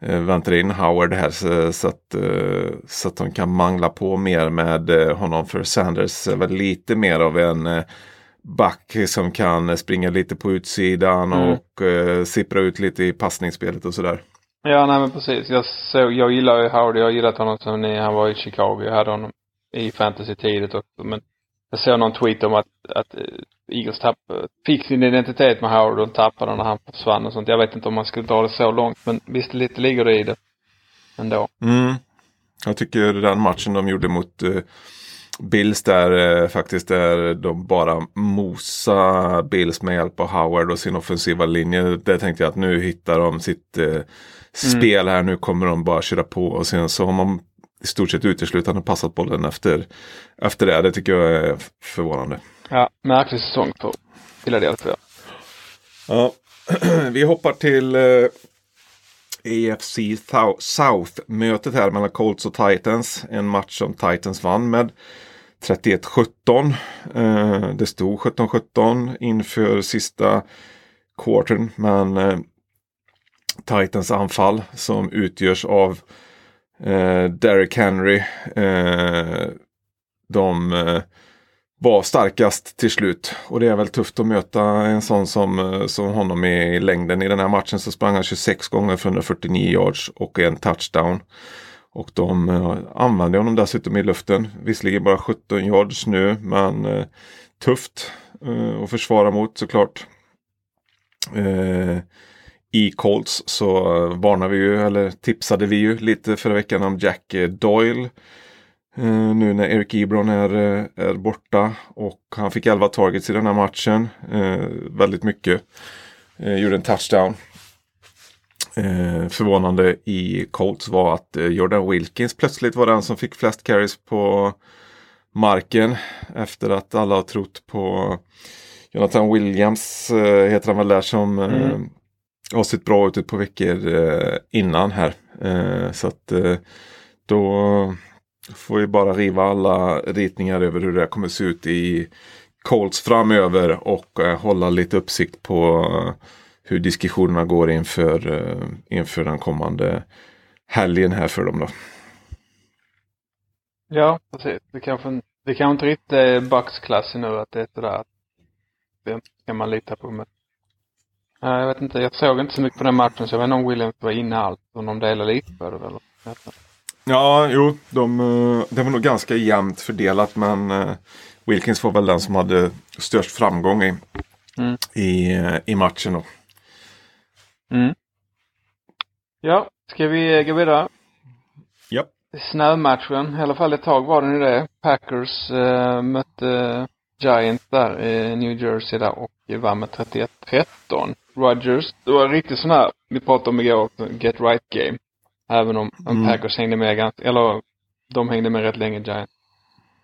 väntar in Howard här så, så, att, så att de kan mangla på mer med honom. För Sanders är väl lite mer av en back som kan springa lite på utsidan mm. och eh, sippra ut lite i passningsspelet och sådär. Ja, nej men precis. Jag, såg, jag gillar ju Howard. Jag har gillat honom sen han var i Chicago. Jag hade honom i fantasy-tidigt också. Men jag såg någon tweet om att, att eh, Eagles tapp, fick sin identitet med Howard och tappade när han försvann och sånt. Jag vet inte om man skulle dra det så långt men visst lite ligger det i det ändå. Mm. Jag tycker den matchen de gjorde mot uh, Bills där uh, faktiskt där de bara mosa Bills med hjälp av Howard och sin offensiva linje. Där tänkte jag att nu hittar de sitt uh, spel här. Nu kommer de bara köra på och sen så har man i stort sett uteslutande passat bollen efter, efter det. Det tycker jag är förvånande. Ja, märklig säsong för Philadelphia. Ja, vi hoppar till eh, AFC South-mötet här mellan Colts och Titans. En match som Titans vann med 31-17. Eh, det stod 17-17 inför sista quartern. Men eh, Titans anfall som utgörs av eh, Derrick Henry. Eh, de eh, var starkast till slut. Och det är väl tufft att möta en sån som, eh, som honom i längden. I den här matchen så sprang han 26 gånger för 149 yards och en touchdown. Och de eh, uh, använde honom dessutom i luften. Visserligen bara 17 yards nu men eh, tufft eh, att försvara mot såklart. I Colts så varnade vi ju, eller tipsade vi ju lite förra veckan om Jack Doyle. Uh, nu när Eric Ebron är, uh, är borta och han fick 11 targets i den här matchen. Uh, väldigt mycket. gjorde en touchdown förvånande i Colts var att Jordan Wilkins plötsligt var den som fick flest carries på marken. Efter att alla har trott på Jonathan Williams, heter han väl där, som mm. har sett bra ut ett par veckor innan här. så att då Får vi bara riva alla ritningar över hur det kommer se ut i Colts framöver och eh, hålla lite uppsikt på eh, hur diskussionerna går inför, eh, inför den kommande helgen här för dem då. Ja, precis. Det kanske, det kanske inte riktigt är Bucks-klassen nu att det är sådär att det kan man lita på. Men, nej, jag vet inte, jag såg inte så mycket på den matchen så jag vet inte om Williams var inne allt. Om de delade lite på det eller? Ja, jo, de, eh, det var nog ganska jämnt fördelat men Wilkins var väl den som hade störst framgång i, mm. i, eh, i matchen. Då. Mm. Ja, ska vi gå vidare? Ja. Snömatchen, i alla fall ett tag var den ju det. Packers uh, mötte Giants där i New Jersey där och vann med 31-13. Rogers, det var riktigt sån här, vi pratade om igår, get right game. Även om mm. Packers hängde med ganska, eller de hängde med rätt länge Giants.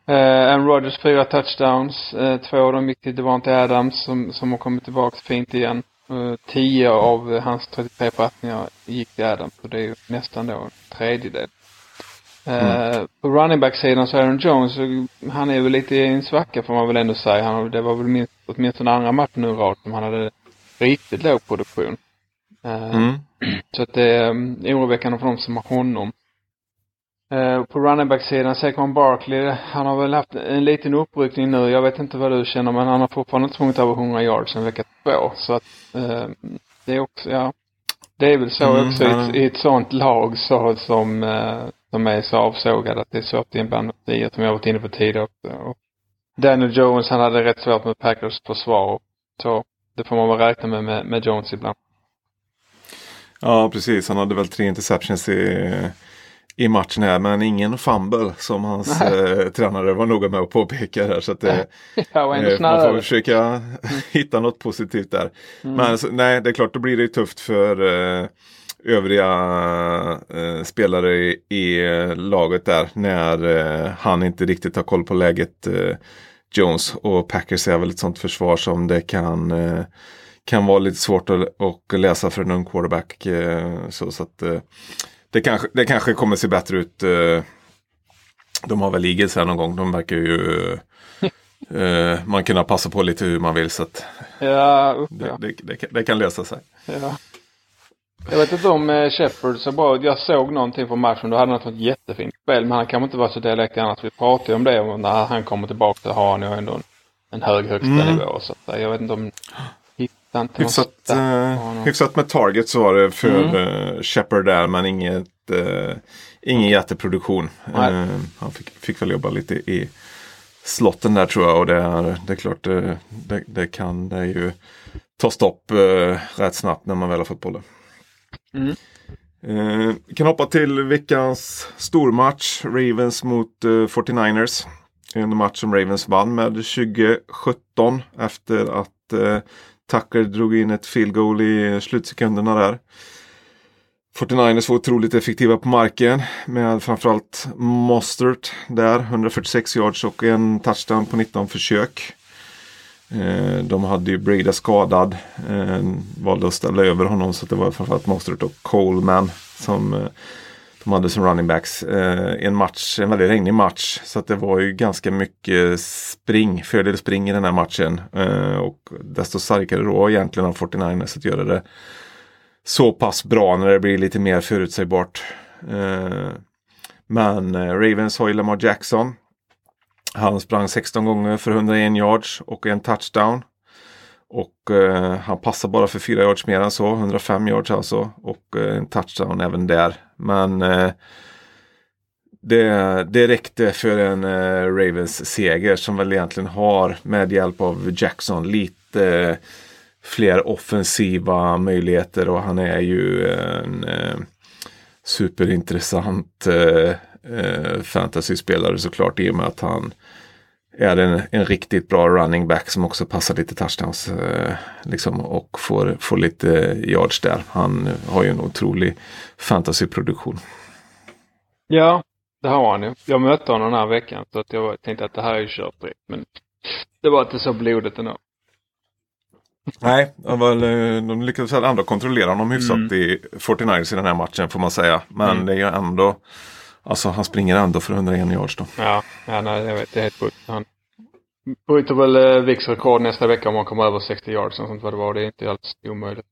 Uh, Aaron Rodgers fyra touchdowns. Uh, två av dem gick till Devante Adams som, som har kommit tillbaka fint igen. Uh, tio av hans 33 passningar gick till Adams och det är ju nästan då en tredjedel. Mm. På running back-sidan så Aaron Jones, han är väl lite i en svacka får man väl ändå säga. Han, det var väl minst, åtminstone andra matchen nu rakt som han hade riktigt låg produktion. Mm. Så att det är oroväckande för de som har honom. Uh, på running back-sidan, Saquon Barkley, han har väl haft en liten uppryckning nu. Jag vet inte vad du känner, men han har fortfarande inte sprungit över 100 yards sen vecka två. Så att uh, det är också, ja. Det är väl så mm, också ja. i, ett, sånt lag så, som, uh, som är så avsågad att det är svårt i en band som jag varit inne på tidigare. Och Daniel Jones, han hade rätt svårt med Packers försvar. Så det får man väl räkna med, med, med Jones ibland. Ja, precis. Han hade väl tre interceptions i i matchen här men ingen fumble som hans eh, tränare var noga med att påpeka här. Så att, eh, ja, eh, man får försöka mm. hitta något positivt där. Mm. Men alltså, nej, det är klart då blir det tufft för eh, övriga eh, spelare i, i eh, laget där när han inte riktigt har koll på läget. Jones och Packers är väl ett sånt försvar som det kan kan vara lite svårt att, att läsa för en ung quarterback. Så, så att, det kanske, det kanske kommer se bättre ut. Eh, de har väl Eagles här någon gång. De verkar ju eh, man kunna passa på lite hur man vill. Så att ja, upp, det, det, det, det, kan lösa sig. Ja. Jag vet inte om eh, Shepard så bra. Jag såg någonting från matchen. Då hade han ett jättefint spel. Men han kan inte vara så delaktig annars. Vi pratade ju om det. Och när han kommer tillbaka så har han ju ändå en, en hög högsta mm. nivå. Så att, jag vet inte om Hyfsat, uh, hyfsat med targets var det för mm. uh, Shepard där men inget, uh, ingen jätteproduktion. Uh, han fick, fick väl jobba lite i slotten där tror jag och det är, det är klart det, det, det kan det ju ta stopp uh, rätt snabbt när man väl har fått bollen. Mm. Vi kan hoppa till veckans stormatch. Ravens mot 49ers. En match som Ravens vann med 2017 efter att Tucker drog in ett field goal i slutsekunderna där. 49ers var otroligt effektiva på marken med framförallt Mostert där, 146 yards och en touchdown på 19 försök. Eh, de hade ju Breda skadad, eh, valde att ställa över honom så det var framförallt Mostert och Coleman som eh, de hade som running backs. Eh, en match, en väldigt regnig match. Så att det var ju ganska mycket spring, fördel spring i den här matchen. Eh, och desto starkare då egentligen av 49ers att göra det så pass bra när det blir lite mer förutsägbart. Eh, men eh, Ravens har ju Lamar Jackson. Han sprang 16 gånger för 101 yards och en touchdown. Och eh, han passar bara för 4 yards mer än så, 105 yards alltså. Och eh, en touchdown även där. Men eh, det, det räckte för en eh, Ravens seger som väl egentligen har med hjälp av Jackson lite eh, fler offensiva möjligheter. Och han är ju en eh, superintressant eh, eh fantasyspelare såklart i och med att han är en, en riktigt bra running back som också passar lite touchdowns eh, liksom, och får, får lite yards där. Han har ju en otrolig fantasyproduktion. Ja, det har han ju. Jag mötte honom den här veckan så att jag tänkte att det här är ju kört direkt. Men det var inte så blodigt ändå. Nej, de lyckades väl ändå kontrollera honom hyfsat mm. i 49ers i den här matchen får man säga. Men mm. det är ju ändå Alltså han springer ändå för 101 yards då. Ja, ja nej, jag vet. Det är helt sjukt. Han bryter väl eh, Vicks rekord nästa vecka om han kommer över 60 yards och sånt vad det var. Det är inte alls omöjligt.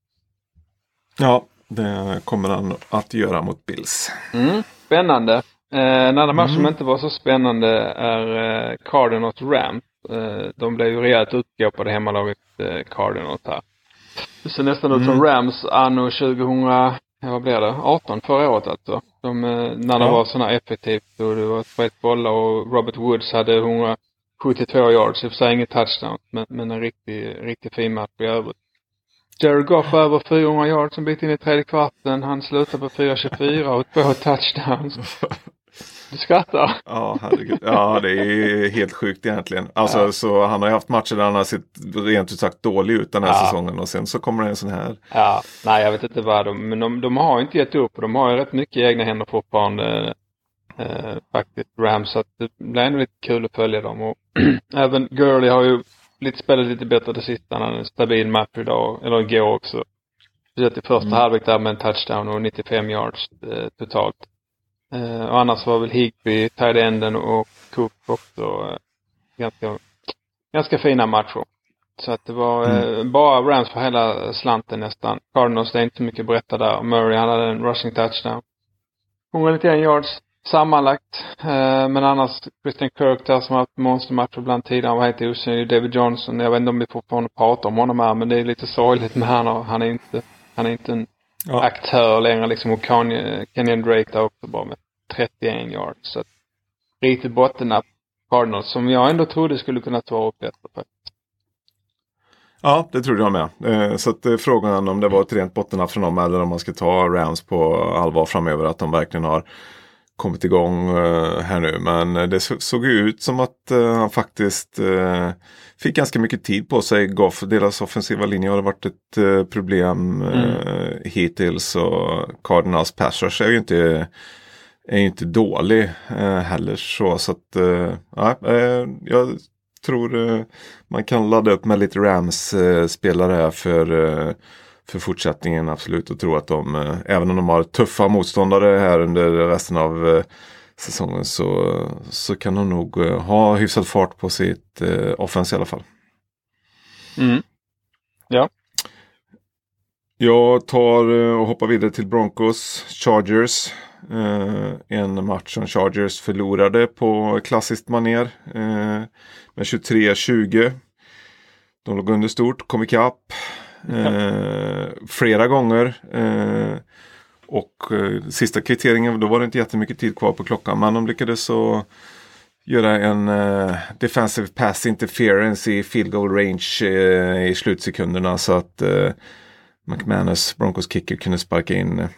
Ja, det kommer han att göra mot Bills. Mm, spännande. Eh, en annan match mm. som inte var så spännande är eh, Cardinals Rams. Eh, de blev ju rejält utskåpade hemmalaget eh, Cardinals här. Det ser nästan ut som mm. Rams anno 2000 vad blir det, 18 förra året alltså. De, eh, när det ja. var sådana effektivt och det var ett bollar och Robert Woods hade 172 yards, i och för sig inget touchdown, men, men en riktig, riktigt fin match i övrigt. Jared Goff över 400 yards en bit in i tredje kvarten. Han slutar på 4.24 och två touchdowns. Du skrattar? Ja, herregud. Ja, det är helt sjukt egentligen. Alltså, Ja. så han har ju haft matcher där han har sett rent ut sagt dålig ut den här Ja. säsongen och sen så kommer det en sån här. Ja, nej jag vet inte vad de, men de, de har ju inte gett upp och de har ju rätt mycket egna händer fortfarande. Eh, faktiskt Rams, så att det blir ändå lite kul att följa dem och även Gurley har ju lite spelat lite bättre det sista. Han hade en stabil match idag, eller igår också. Speciellt i första Mm. halvlek där med en touchdown och 95 yards eh, totalt. Eh, och annars var väl Higby, tight enden och Cook också eh, ganska, ganska fina matcher. Så att det var eh, bara Rams för hela slanten nästan. Cardinals, det är inte så mycket att berätta där. Murray, han hade en rushing touchdown. 191 yards sammanlagt. Eh, men annars Christian Kirk där som har haft monstermatcher ibland tidigare. Han var helt osynlig. David Johnson, jag vet inte om vi fortfarande pratar om honom här men det är lite sorgligt med han. Han är inte, han är inte en Ja. aktör längre liksom. Och Kenyon Drake där också bara med 31 yards. Så riktigt bottennapp Cardinals som jag ändå trodde skulle kunna ta upp bättre. faktiskt. Ja, det trodde jag med. Eh, Så att eh, frågan om det var ett rent bottennapp från dem eller om man ska ta Rams på allvar framöver. Att de verkligen har kommit igång eh, här nu. Men det så- såg ut som att eh, han faktiskt eh, fick ganska mycket tid på sig. Goff, deras offensiva linje har varit ett problem eh, hittills. Och Cardinals pass rush är ju inte är ju inte dålig heller så. så att, ja, jag tror man kan ladda upp med lite Rams-spelare här för, för fortsättningen absolut. Och tro att de, eh, även om de har tuffa motståndare här under resten av eh, säsongen så, så kan de nog eh, ha hyfsad fart på sitt eh, offens i alla fall. Mm. Jag tar och hoppar vidare till Broncos Chargers. Eh, en match som Chargers förlorade på klassiskt maner eh, med 23-20. De låg under stort, kom ikapp eh, flera gånger. Eh, och eh, sista kvitteringen, då var det inte jättemycket tid kvar på klockan. Men de lyckades så göra en eh, defensive pass interference i field goal range eh, i slutsekunderna. Så att eh, McManus, Broncos kicker, kunde sparka in eh,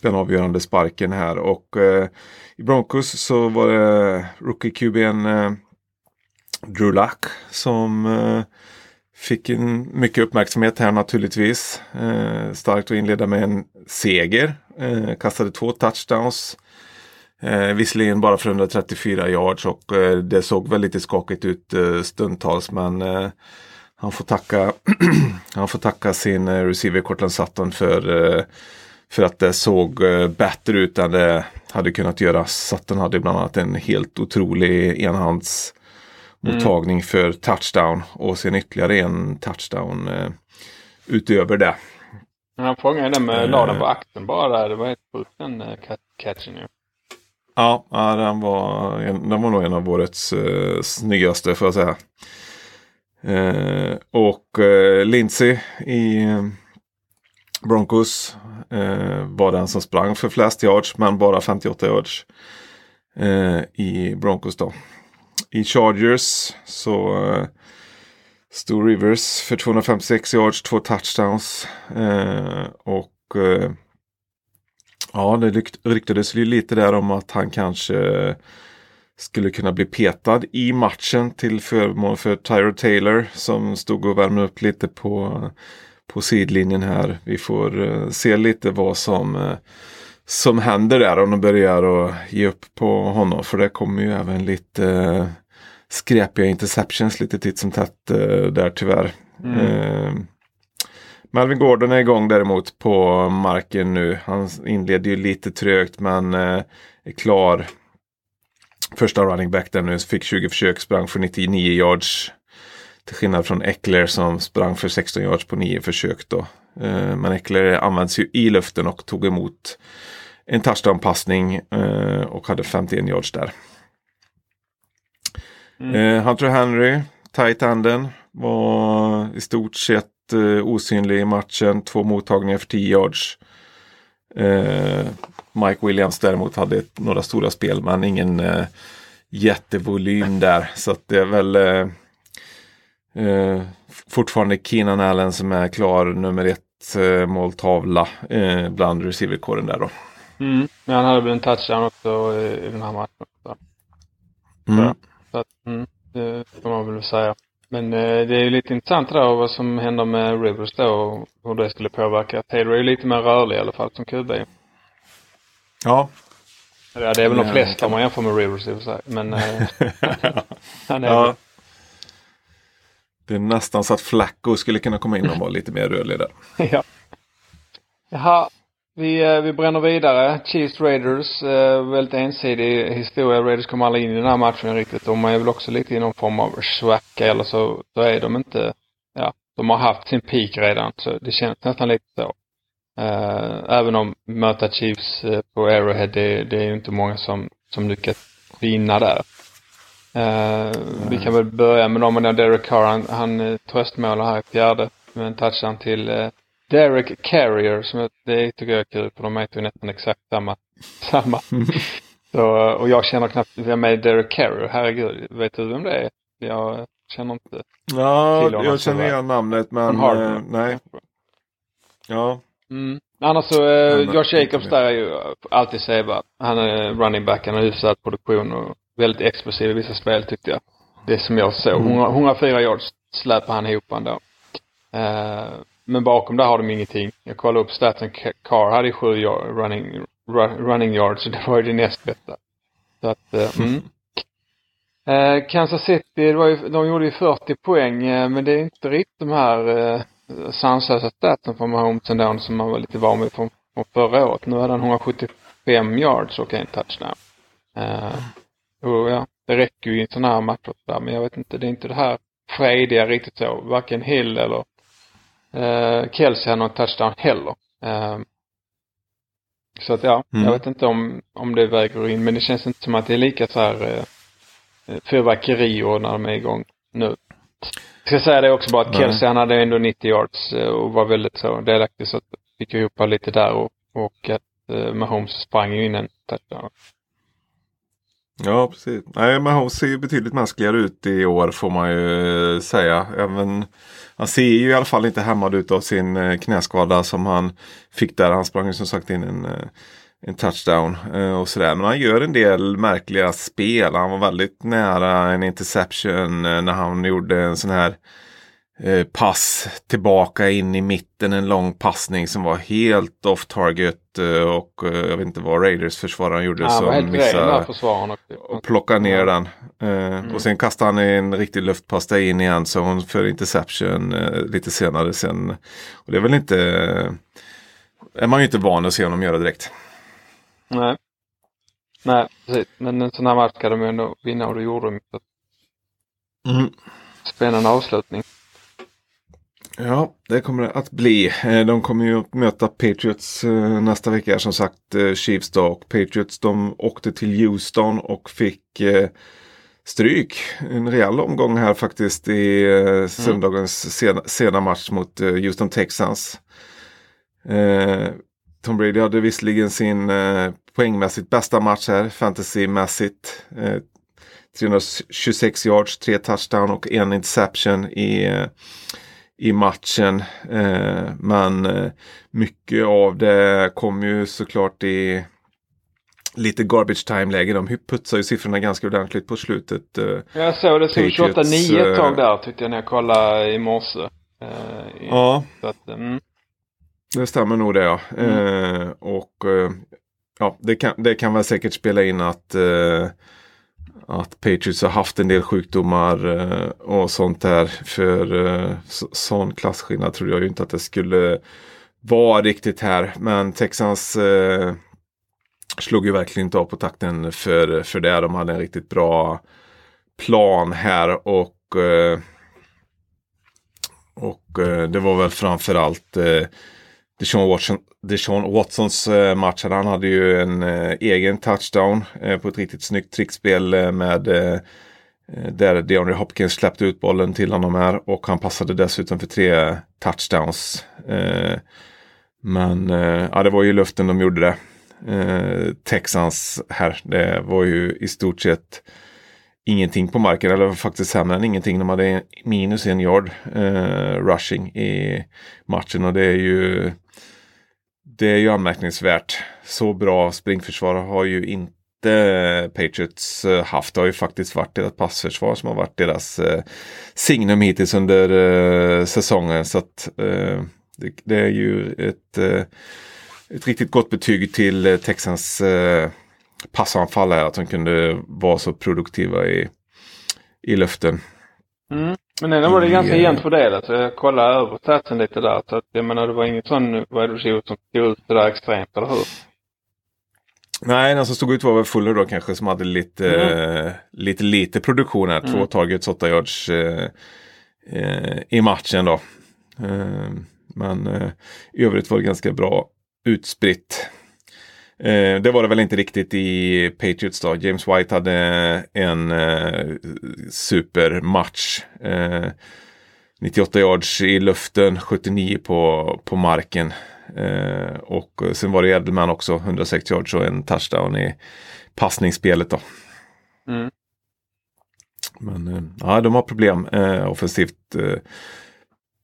den avgörande sparken här. Och eh, i Broncos så var det rookie QB'n eh, Drew Luck som eh, fick en mycket uppmärksamhet här naturligtvis. Eh, starkt att inleda med en seger. Eh, kastade två touchdowns. Eh, visserligen bara för 134 yards och eh, det såg väl lite skakigt ut eh, stundtals men eh, han får tacka, han får tacka sin eh, receiver Cortland Sutton för, eh, för att det såg eh, bättre ut än det hade kunnat göra. Sutton hade bland annat en helt otrolig enhands mottagning för touchdown och sen ytterligare en touchdown eh, utöver det. Han fångade den med, Eh. la den på axeln bara. Det var helt sjukt den eh, cat- catchen ju. Ja, ja den, var, en, den var nog en av årets eh, snyggaste får jag säga. Eh, och eh, Lindsey i eh, Broncos eh, var den som sprang för flest yards men bara 58 yards i Broncos då. I Chargers så eh, stod Rivers för 256 yards, två touchdowns eh, och eh, Ja, det ryktades ju lite där om att han kanske skulle kunna bli petad i matchen till förmån för Tyro Taylor som stod och värmde upp lite på, på sidlinjen här. Vi får eh, se lite vad som, eh, som händer där om de börjar att ge upp på honom. För det kommer ju även lite eh, skräpiga interceptions lite titt som tätt eh, där tyvärr. Eh, Melvin Gordon är igång däremot på marken nu. Han inledde ju lite trögt men eh, är klar. Första running back där nu fick 20 försök, sprang för 99 yards. Till skillnad från Eckler som sprang för 16 yards på 9 försök då. Eh, men Eckler används ju i luften och tog emot en touchdown-passning eh, och hade 51 yards där. Eh, Hunter Henry, tight enden, var i stort sett osynlig i matchen. Två mottagningar för 10 yards. Mike Williams däremot hade några stora spel men ingen jättevolym där. Så att det är väl eh, eh, fortfarande Keenan Allen som är klar nummer ett eh, måltavla eh, bland receiverkåren där då. Mm. Men han hade väl en touchdown också i, i den här matchen. Så, Mm. så att, mm, det får man väl säga. Men eh, det är ju lite intressant det där vad som händer med Rivers då och hur det skulle påverka. Taylor är ju lite mer rörlig i alla fall som QB. Ja, det är väl de Ja, flesta om man jämför med Rivers i och för sig. Men eh, han är ja. Det är nästan så att Flacco skulle kunna komma in och vara lite mer rörlig där. ja. Jaha, vi, eh, vi bränner vidare. Chiefs Raiders, eh, väldigt ensidig historia. Raiders kom aldrig in i den här matchen riktigt. De är väl också lite i någon form av svacka eller så, så är de inte, ja, de har haft sin peak redan. Så det känns nästan lite så. Eh, även om möta Chiefs eh, på Arrowhead, det, det är ju inte många som, som lyckas vinna där. Eh, vi kan väl börja med dem. Derek Carr, han, han eh, tröstmålar här i fjärde med en touchdown till eh, Derek Carrier. Som jag, det tycker jag är kul för de heter ju nästan exakt samma. samma. Så, och jag känner knappt vem är Derek Carrier. Herregud, vet du vem det är? Jag känner inte Ja, Till honom jag känner igen namnet men eh, nej. Ja, Mm. Annars så, eh, Josh Jacobs där är ju alltid sevärd. Han är running back, han har hyfsad produktion och väldigt explosiv i vissa spel tyckte jag. Det som jag såg. Mm. 100, 104 yards släpar han ihop ändå. Eh, men bakom där har de ingenting. Jag kollade upp statsen. K- Carr hade ju sju yard, running, ru- running yards, så det var ju det näst bästa. Så att, eh, mm. Eh, Kansas City, ju, de gjorde ju 40 poäng, men det är inte riktigt de här sanslösa statsen från Mahomes ändå som man var lite van vid från, från förra året. Nu hade han 175 yards och en touchdown. Eh, och ja, det räcker ju i sån här match också där, men jag vet inte, det är inte det här frediga riktigt så. Varken Hill eller eh, Kelsey har någon touchdown heller. Eh, så att ja, Mm. jag vet inte om, om det väger in, men det känns inte som att det är lika så här eh, fyrverkerier när de är igång nu. Jag ska säga det också bara att Nej. Kelsey han hade ändå 90 yards eh, och var väldigt så delaktig så att fick ihop lite där och, och att eh, Mahomes sprang ju in en touchdown ja precis. Nej, men hon ser ju betydligt mänskligare ut i år får man ju eh, säga. Även, han ser ju i alla fall inte hämmad ut av sin eh, knäskada som han fick där. Han sprang ju som sagt in en, eh, en touchdown och sådär. Men han gör en del märkliga spel. Han var väldigt nära en interception när han gjorde en sån här pass tillbaka in i mitten. En lång passning som var helt off target eh, Och eh, jag vet inte vad Raiders försvararen gjorde. Han var helt missade och plocka ner den. Eh, Mm. Och sen kastade han en riktig luftpass där in igen. Så hon för interception lite senare sen. Och det är väl inte... är man ju inte van att se honom göra direkt. Nej. Nej, precis. Men en sån här match kan de ju ändå vinna och det gjorde de. Så Spännande avslutning. Ja, det kommer det att bli. Eh, De kommer ju att möta Patriots eh, nästa vecka. Som sagt, eh, Chiefs då. Och Patriots de åkte till Houston och fick stryk. En rejäl omgång här faktiskt i eh, söndagens sena, sena match mot Houston Texans. Tom Brady hade visserligen sin poängmässigt bästa match här, fantasymässigt. Eh, 326 yards, tre touchdown och en interception i, i matchen. Eh, men eh, mycket av det kom ju såklart i lite garbage time-läge. De putsar ju siffrorna ganska ordentligt på slutet. Eh, Jag såg det Patriots, 28-9 ett tag där tyckte jag när jag kollade i morse. I- ja, att, mm. det stämmer nog det ja. Eh, och ja, det kan, det kan väl säkert spela in att att Patriots har haft en del sjukdomar eh, och sånt där. För eh, så, sån klasskillnad trodde jag ju inte att det skulle vara riktigt här. Men Texans eh, slog ju verkligen inte av på takten för, för det. De hade en riktigt bra plan här och eh, och eh, det var väl framförallt eh, Deshaun, Watson, Deshaun Watsons eh, match. Han hade ju en eh, egen touchdown eh, på ett riktigt snyggt trickspel med där DeAndre Hopkins släppte ut bollen till honom här och han passade dessutom för tre touchdowns. Men ja, det var ju i luften de gjorde det. Texans här, det var ju i stort sett ingenting på marken, eller faktiskt sämre än ingenting. De hade minus en yard eh, rushing i matchen och det är ju det är ju anmärkningsvärt. Så bra springförsvar har ju inte Patriots eh, haft. Det har ju faktiskt varit deras passförsvar som har varit deras eh, signum hittills under eh, säsongen. Så att eh, det, det, är ju ett, eh, ett riktigt gott betyg till eh, Texans eh, passanfall här. Att de kunde vara så produktiva i, i luften. Mm. Men ändå var det ganska jämnt fördelat. Så jag kollade över statsen lite där. Så att jag menar det var inget sån wide receiver som stod ut sådär extremt, eller hur? Nej, den som stod ut var väl Fuller då kanske som hade lite, Mm. eh, lite, lite produktion här. Två Mm. targets, åtta yards eh, eh, i matchen då. Eh, men eh, i övrigt var det ganska bra utspritt. Eh, det var det väl inte riktigt i Patriots då. James White hade en eh, supermatch. Eh, 98 yards i luften, 79 på, på marken. Eh, och sen var det Edelman också, 106 yards och en touchdown i passningsspelet då. Mm. Men eh, ja, de har problem eh, offensivt.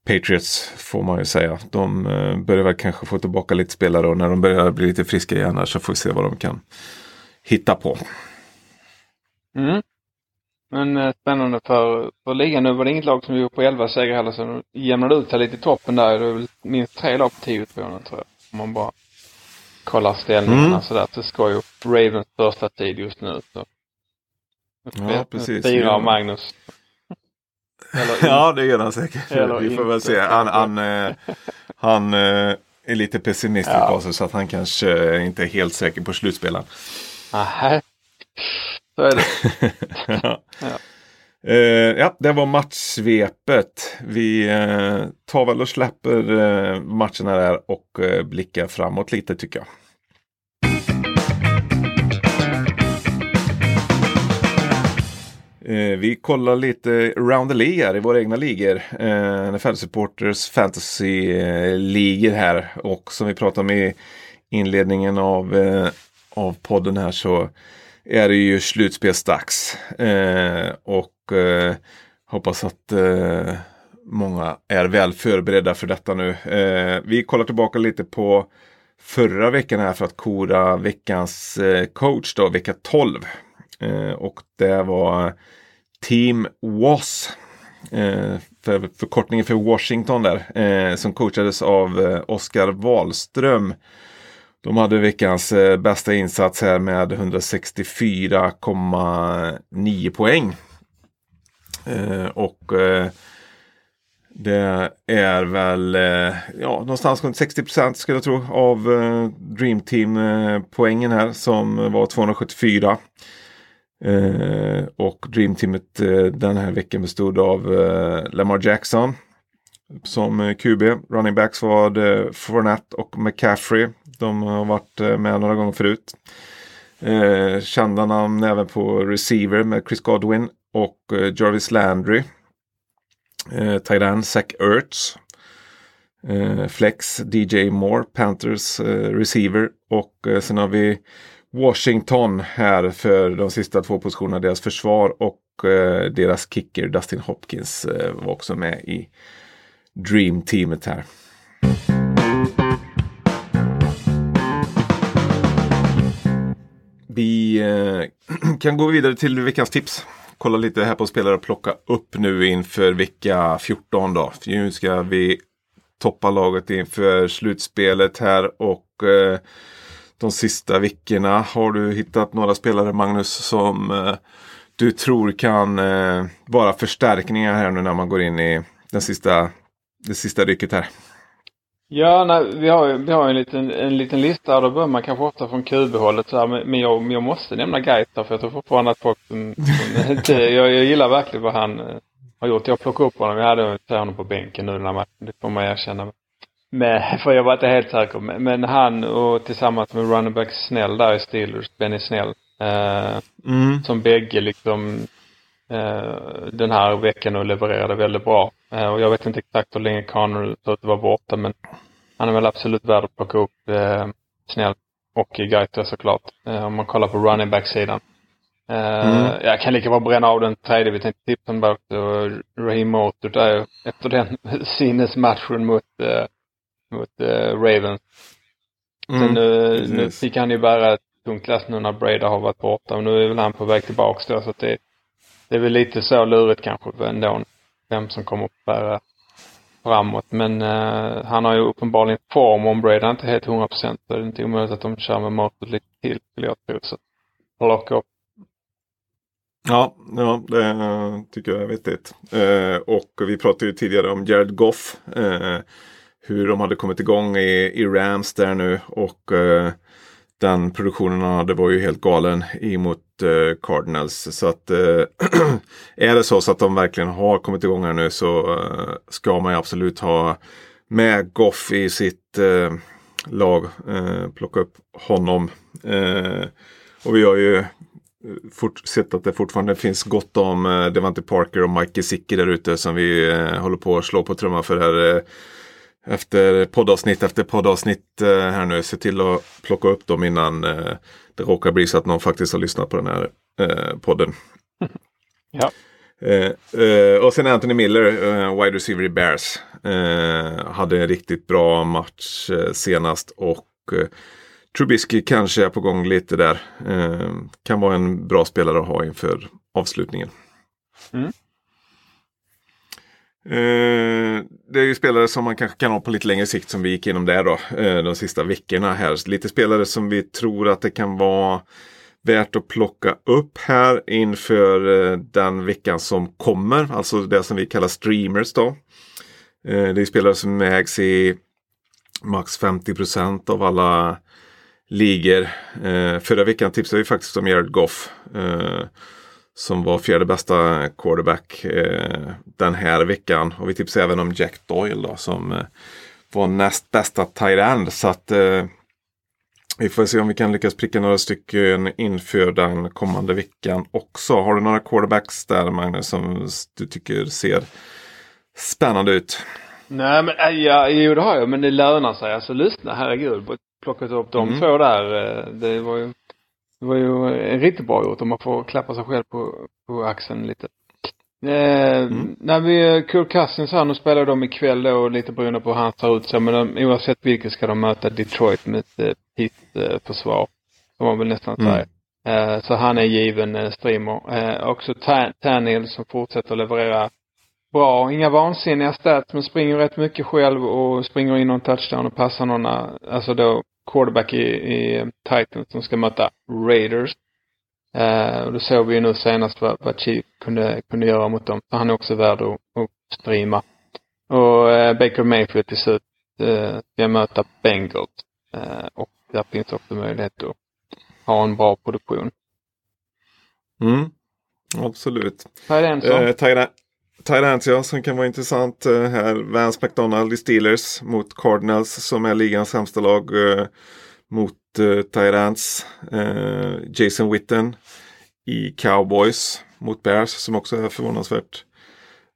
Patriots får man ju säga. De eh, börjar väl kanske få tillbaka lite spelare och när de börjar bli lite friska igen här så får vi se vad de kan hitta på. Mm. Men eh, spännande för, för ligan. Nu var det inget lag som gjorde på 11 segrar heller så de jämnade ut sig lite i toppen där. Det är väl minst tre lag på 10 utgående tror jag. Om man bara kollar ställningarna Mm. sådär. Så ska ju Ravens första tid just nu. Så. Ja, precis. Fyra av Magnus. Ja, det gör han säkert. Eller Vi får väl se. Han, han, eh, han eh, är lite pessimistisk Ja. på sig så att han kanske inte är helt säker på slutspelen. Nähä. Så är det. ja. Ja. Eh, ja, det var matchsvepet. Vi eh, tar väl och släpper eh, matcherna där och eh, blickar framåt lite tycker jag. Eh, vi kollar lite around the league här i våra egna ligor. Eh, NFL Supporters Fantasy-ligor eh, här. Och som vi pratade om i inledningen av, eh, av podden här så är det ju slutspelsdags. Eh, och eh, hoppas att eh, många är väl förberedda för detta nu. Eh, vi kollar tillbaka lite på förra veckan här för att kora veckans eh, coach då, vecka 12. Eh, och det var Team WAS. Eh, för förkortningen för Washington där. Eh, som coachades av eh, Oskar Wahlström. De hade veckans eh, bästa insats här med 164,9 poäng. Eh, och eh, det är väl eh, ja, någonstans runt 60 procent skulle jag tro av eh, Dream Team eh, poängen här som var 274. Eh, och Dream Teamet eh, den här veckan bestod av eh, Lamar Jackson som eh, QB. Running backs var det Fournette och McCaffrey. De har varit eh, med några gånger förut. Eh, kända namn även på receiver med Chris Godwin och eh, Jarvis Landry. Eh, tight Zach Ertz. Eh, Flex DJ Moore, Panthers eh, receiver. Och eh, sen har vi Washington här för de sista två positionerna. Deras försvar och eh, deras kicker Dustin Hopkins eh, var också med i Dream Teamet här. Vi eh, kan gå vidare till veckans tips. Kolla lite här på spelare och plocka upp nu inför vecka 14 då. För nu ska vi toppa laget inför slutspelet här och eh, de sista veckorna. Har du hittat några spelare Magnus som eh, du tror kan eh, vara förstärkningar här nu när man går in i den sista, det sista rycket här? Ja, nej, vi har ju vi har en liten, en liten lista och då börjar man kanske ofta från QB-hållet men, jag, jag måste nämna Gaita för jag tror fortfarande att folk som, inte, jag, jag gillar verkligen vad han eh, har gjort. Jag plockade upp honom, jag hade honom på bänken nu här matchen, det får man erkänna. Men, för jag var inte helt säker. Men, men han och tillsammans med running back Snell där i Steelers, Benny Snell, eh, Mm. som bägge liksom eh, den här veckan och levererade väldigt bra. Eh, och jag vet inte exakt hur länge Connor att var borta men han är väl absolut värd att plocka upp eh, snällt. Och Gaita såklart. Eh, om man kollar på running back-sidan. Eh, Mm. Jag kan lika bra bränna av den tredje. Vi tänkte tipsa om också. Raheem Motors där efter den sinnesmatchen mot, eh, mot eh, Ravens. Mm, Sen nu, nu fick han ju bära ett tungt lass nu när Breda har varit borta och nu är väl han på väg tillbaks då så att det, det är väl lite så lurigt kanske ändå vem som kommer att bära framåt. Men uh, han har ju uppenbarligen form om Breda inte är helt 100 procent så är det inte omöjligt att de kör med motorn lite till skulle jag tro. Så lock upp. Ja, ja, det tycker jag är vettigt. Eh, och vi pratade ju tidigare om Jared Goff. Eh, hur de hade kommit igång i, i Rams där nu. Och eh, den produktionen han hade var ju helt galen emot eh, Cardinals. Så att eh, är det så, så att de verkligen har kommit igång här nu så eh, ska man ju absolut ha med Goff i sitt eh, lag. Plocka upp honom. Och vi har ju fort, sett att det fortfarande finns gott om eh, Devante Parker och Mike Gesicki där ute som vi eh, håller på att slå på trumman för här eh, efter poddavsnitt efter poddavsnitt eh, här nu. Se till att plocka upp dem innan eh, det råkar bli så att någon faktiskt har lyssnat på den här eh, podden. ja. och sen Anthony Miller, wide receiver i Bears. hade en riktigt bra match senast och Trubisky kanske är på gång lite där. kan vara en bra spelare att ha inför avslutningen. Mm. Eh, det är ju spelare som man kanske kan ha på lite längre sikt som vi gick igenom där då. Eh, de sista veckorna här. Lite spelare som vi tror att det kan vara värt att plocka upp här inför eh, den veckan som kommer. Alltså det som vi kallar streamers då. Eh, det är spelare som ägs i max 50% av alla ligor. Eh, förra veckan tipsade vi faktiskt om Jared Goff. Eh, Eh, som var fjärde bästa quarterback eh, den här veckan. Och vi tipsade även om Jack Doyle då, som eh, var näst bästa tight end. Så att eh, vi får se om vi kan lyckas pricka några stycken inför den kommande veckan också. Har du några quarterbacks där Magnus som du tycker ser spännande ut? Nej men äh, ja, jo det har jag men det lönar sig. Alltså lyssna herregud. Plockat upp de mm. två där. Eh, det var ju det var ju riktigt bra gjort om man får klappa sig själv på, på axeln lite. Eh, mm. När vi, Kirk Cousins här, nu spelar de ikväll då lite beroende på hur han tar ut sig. Men de, oavsett vilket ska de möta Detroit med ett eh, pit-försvar. Får man väl nästan mm. säga. Eh, så han är given eh, streamer. Eh, också Tannehill som fortsätter leverera bra. Inga vansinniga stats men springer rätt mycket själv och springer in någon touchdown och passar någon, alltså då quarterback i, i Titans som ska möta Raiders. Uh, och då såg vi ju nu senast vad, vad Chief kunde, kunde göra mot dem. Så han är också värd att, att streama. Och uh, Baker Mayfield till slut uh, ska möta Bengals. Uh, och där finns också möjlighet att ha en bra produktion. Mm, absolut. Tight Thailands ja, som kan vara intressant uh, här. Vance McDonald i Steelers mot Cardinals som är ligans sämsta lag uh, mot uh, Thailands. Uh, Jason Witten i Cowboys mot Bears som också är förvånansvärt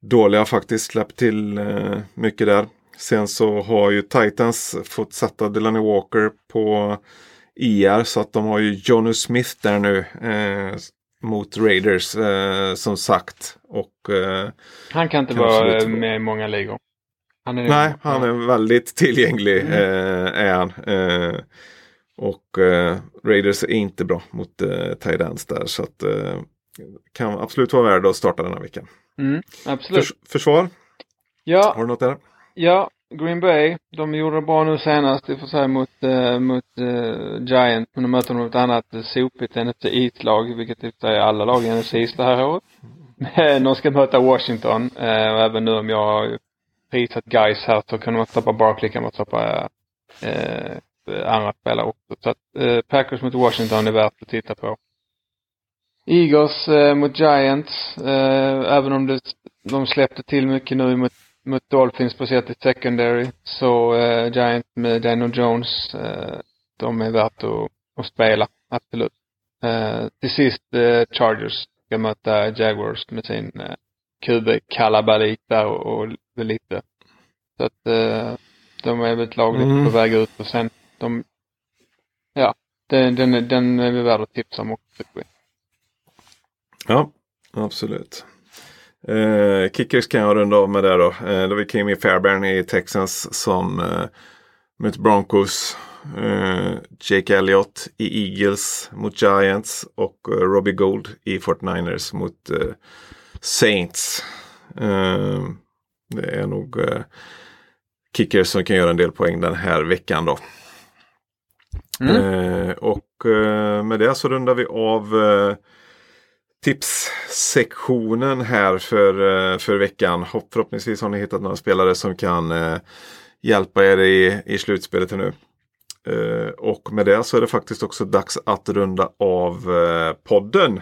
dåliga faktiskt. Släppt till uh, mycket där. Sen så har ju Titans fått sätta Delaney Walker på IR så att de har ju Jonny Smith där nu mot Raiders eh, som sagt. Och, eh, han kan inte vara med i många ligor. Han är, Nej, han är väldigt tillgänglig. Mm. Eh, är han. Eh, och eh, Raiders är inte bra mot eh, Tidans där. Så att eh, kan absolut vara värd att starta den här veckan. Mm, absolut. Förs försvar? Ja. Har du något där? Ja, Green Bay, de gjorde det bra nu senast i och för sig mot, äh, mot eh, äh, Giant. Men de möter något annat sopigt NFC East-lag, vilket i och för sig är alla lag i NFC East det här året. Men de ska möta Washington. Äh, och även nu om jag har prisat guys här så kan man stoppa Barkley, kan man stoppa andra spelare också. Så att Packers mot Washington är värt att titta på. Eagles mot Giants, även om det, de släppte till mycket nu mot mot Dolphins speciellt i secondary. Så uh, Giant med Daniel Jones, uh, de är värt att, att spela, absolut. Uh, till sist uh, Chargers ska möta Jaguars med sin uh, QB kalabalik där och, och lite. Så att uh, de är väl ett lag lite mm. på väg ut och sen de, ja, den, den, den är vi värd att tipsa om också tycker vi. Ja, absolut. Eh, kickers kan jag runda av med det då. Eh, då vi Kimmy Fairbairn i Texans som eh, mot Broncos Eh, Jake Elliott i Eagles mot Giants och eh, Robbie Gold i 49ers mot eh, Saints. Eh, det är nog kickers som kan göra en del poäng den här veckan då. Mm. Och med det så rundar vi av tipssektionen här för, eh, för veckan. Förhoppningsvis har ni hittat några spelare som kan eh, hjälpa er i, i slutspelet nu. Eh, och med det så är det faktiskt också dags att runda av podden.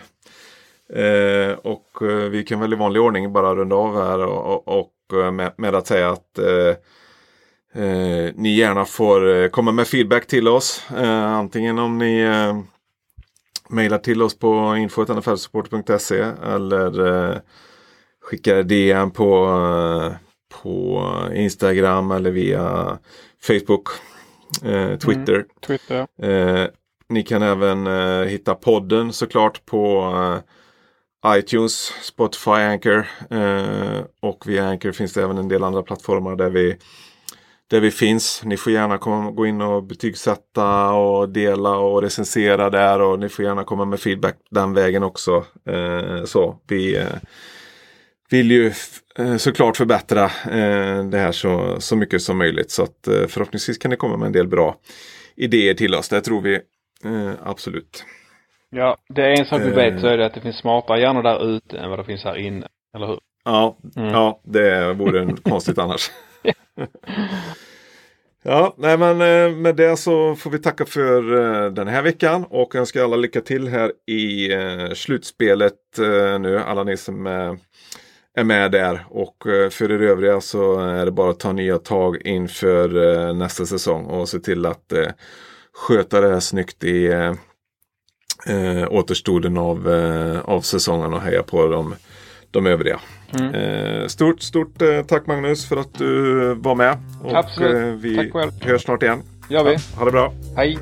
Och vi kan väl i vanlig ordning bara runda av här och, och, med, med att säga att eh, ni gärna får eh, komma med feedback till oss. Eh, antingen om ni mejlar till oss på info.nflsupport.se eller eh, skickar DM på, eh, på Instagram eller via Facebook, eh, Twitter. Twitter. Eh, ni kan även eh, hitta podden såklart på eh, iTunes, Spotify, Anchor. Och via Anchor finns det även en del andra plattformar där vi, där vi finns. Ni får gärna komma, gå in och betygsätta och dela och recensera där. Och ni får gärna komma med feedback den vägen också. Eh, så vi eh, vill ju eh, såklart förbättra eh, det här så, så mycket som möjligt. Så att eh, förhoppningsvis kan det komma med en del bra idéer till oss. Det tror vi eh, absolut. Ja, det är en sak vi vet så är det att det finns smartare hjärnor där ute än vad det finns här inne. Eller hur? Ja, Mm. ja det vore en konstigt annars. Ja, nej men eh, med det så får vi tacka för eh, den här veckan och önska alla lycka till här i eh, slutspelet nu. Alla ni som är med där och för er övriga så är det bara att ta nya tag inför nästa säsong och se till att sköta det här snyggt i återstoden av, av säsongen och heja på de, de övriga. Mm. Eh, stort, stort eh, tack Magnus för att du var med. Och Absolut. eh, vi Tack själv. hörs snart igen. Gör vi. Ha det bra. Hej!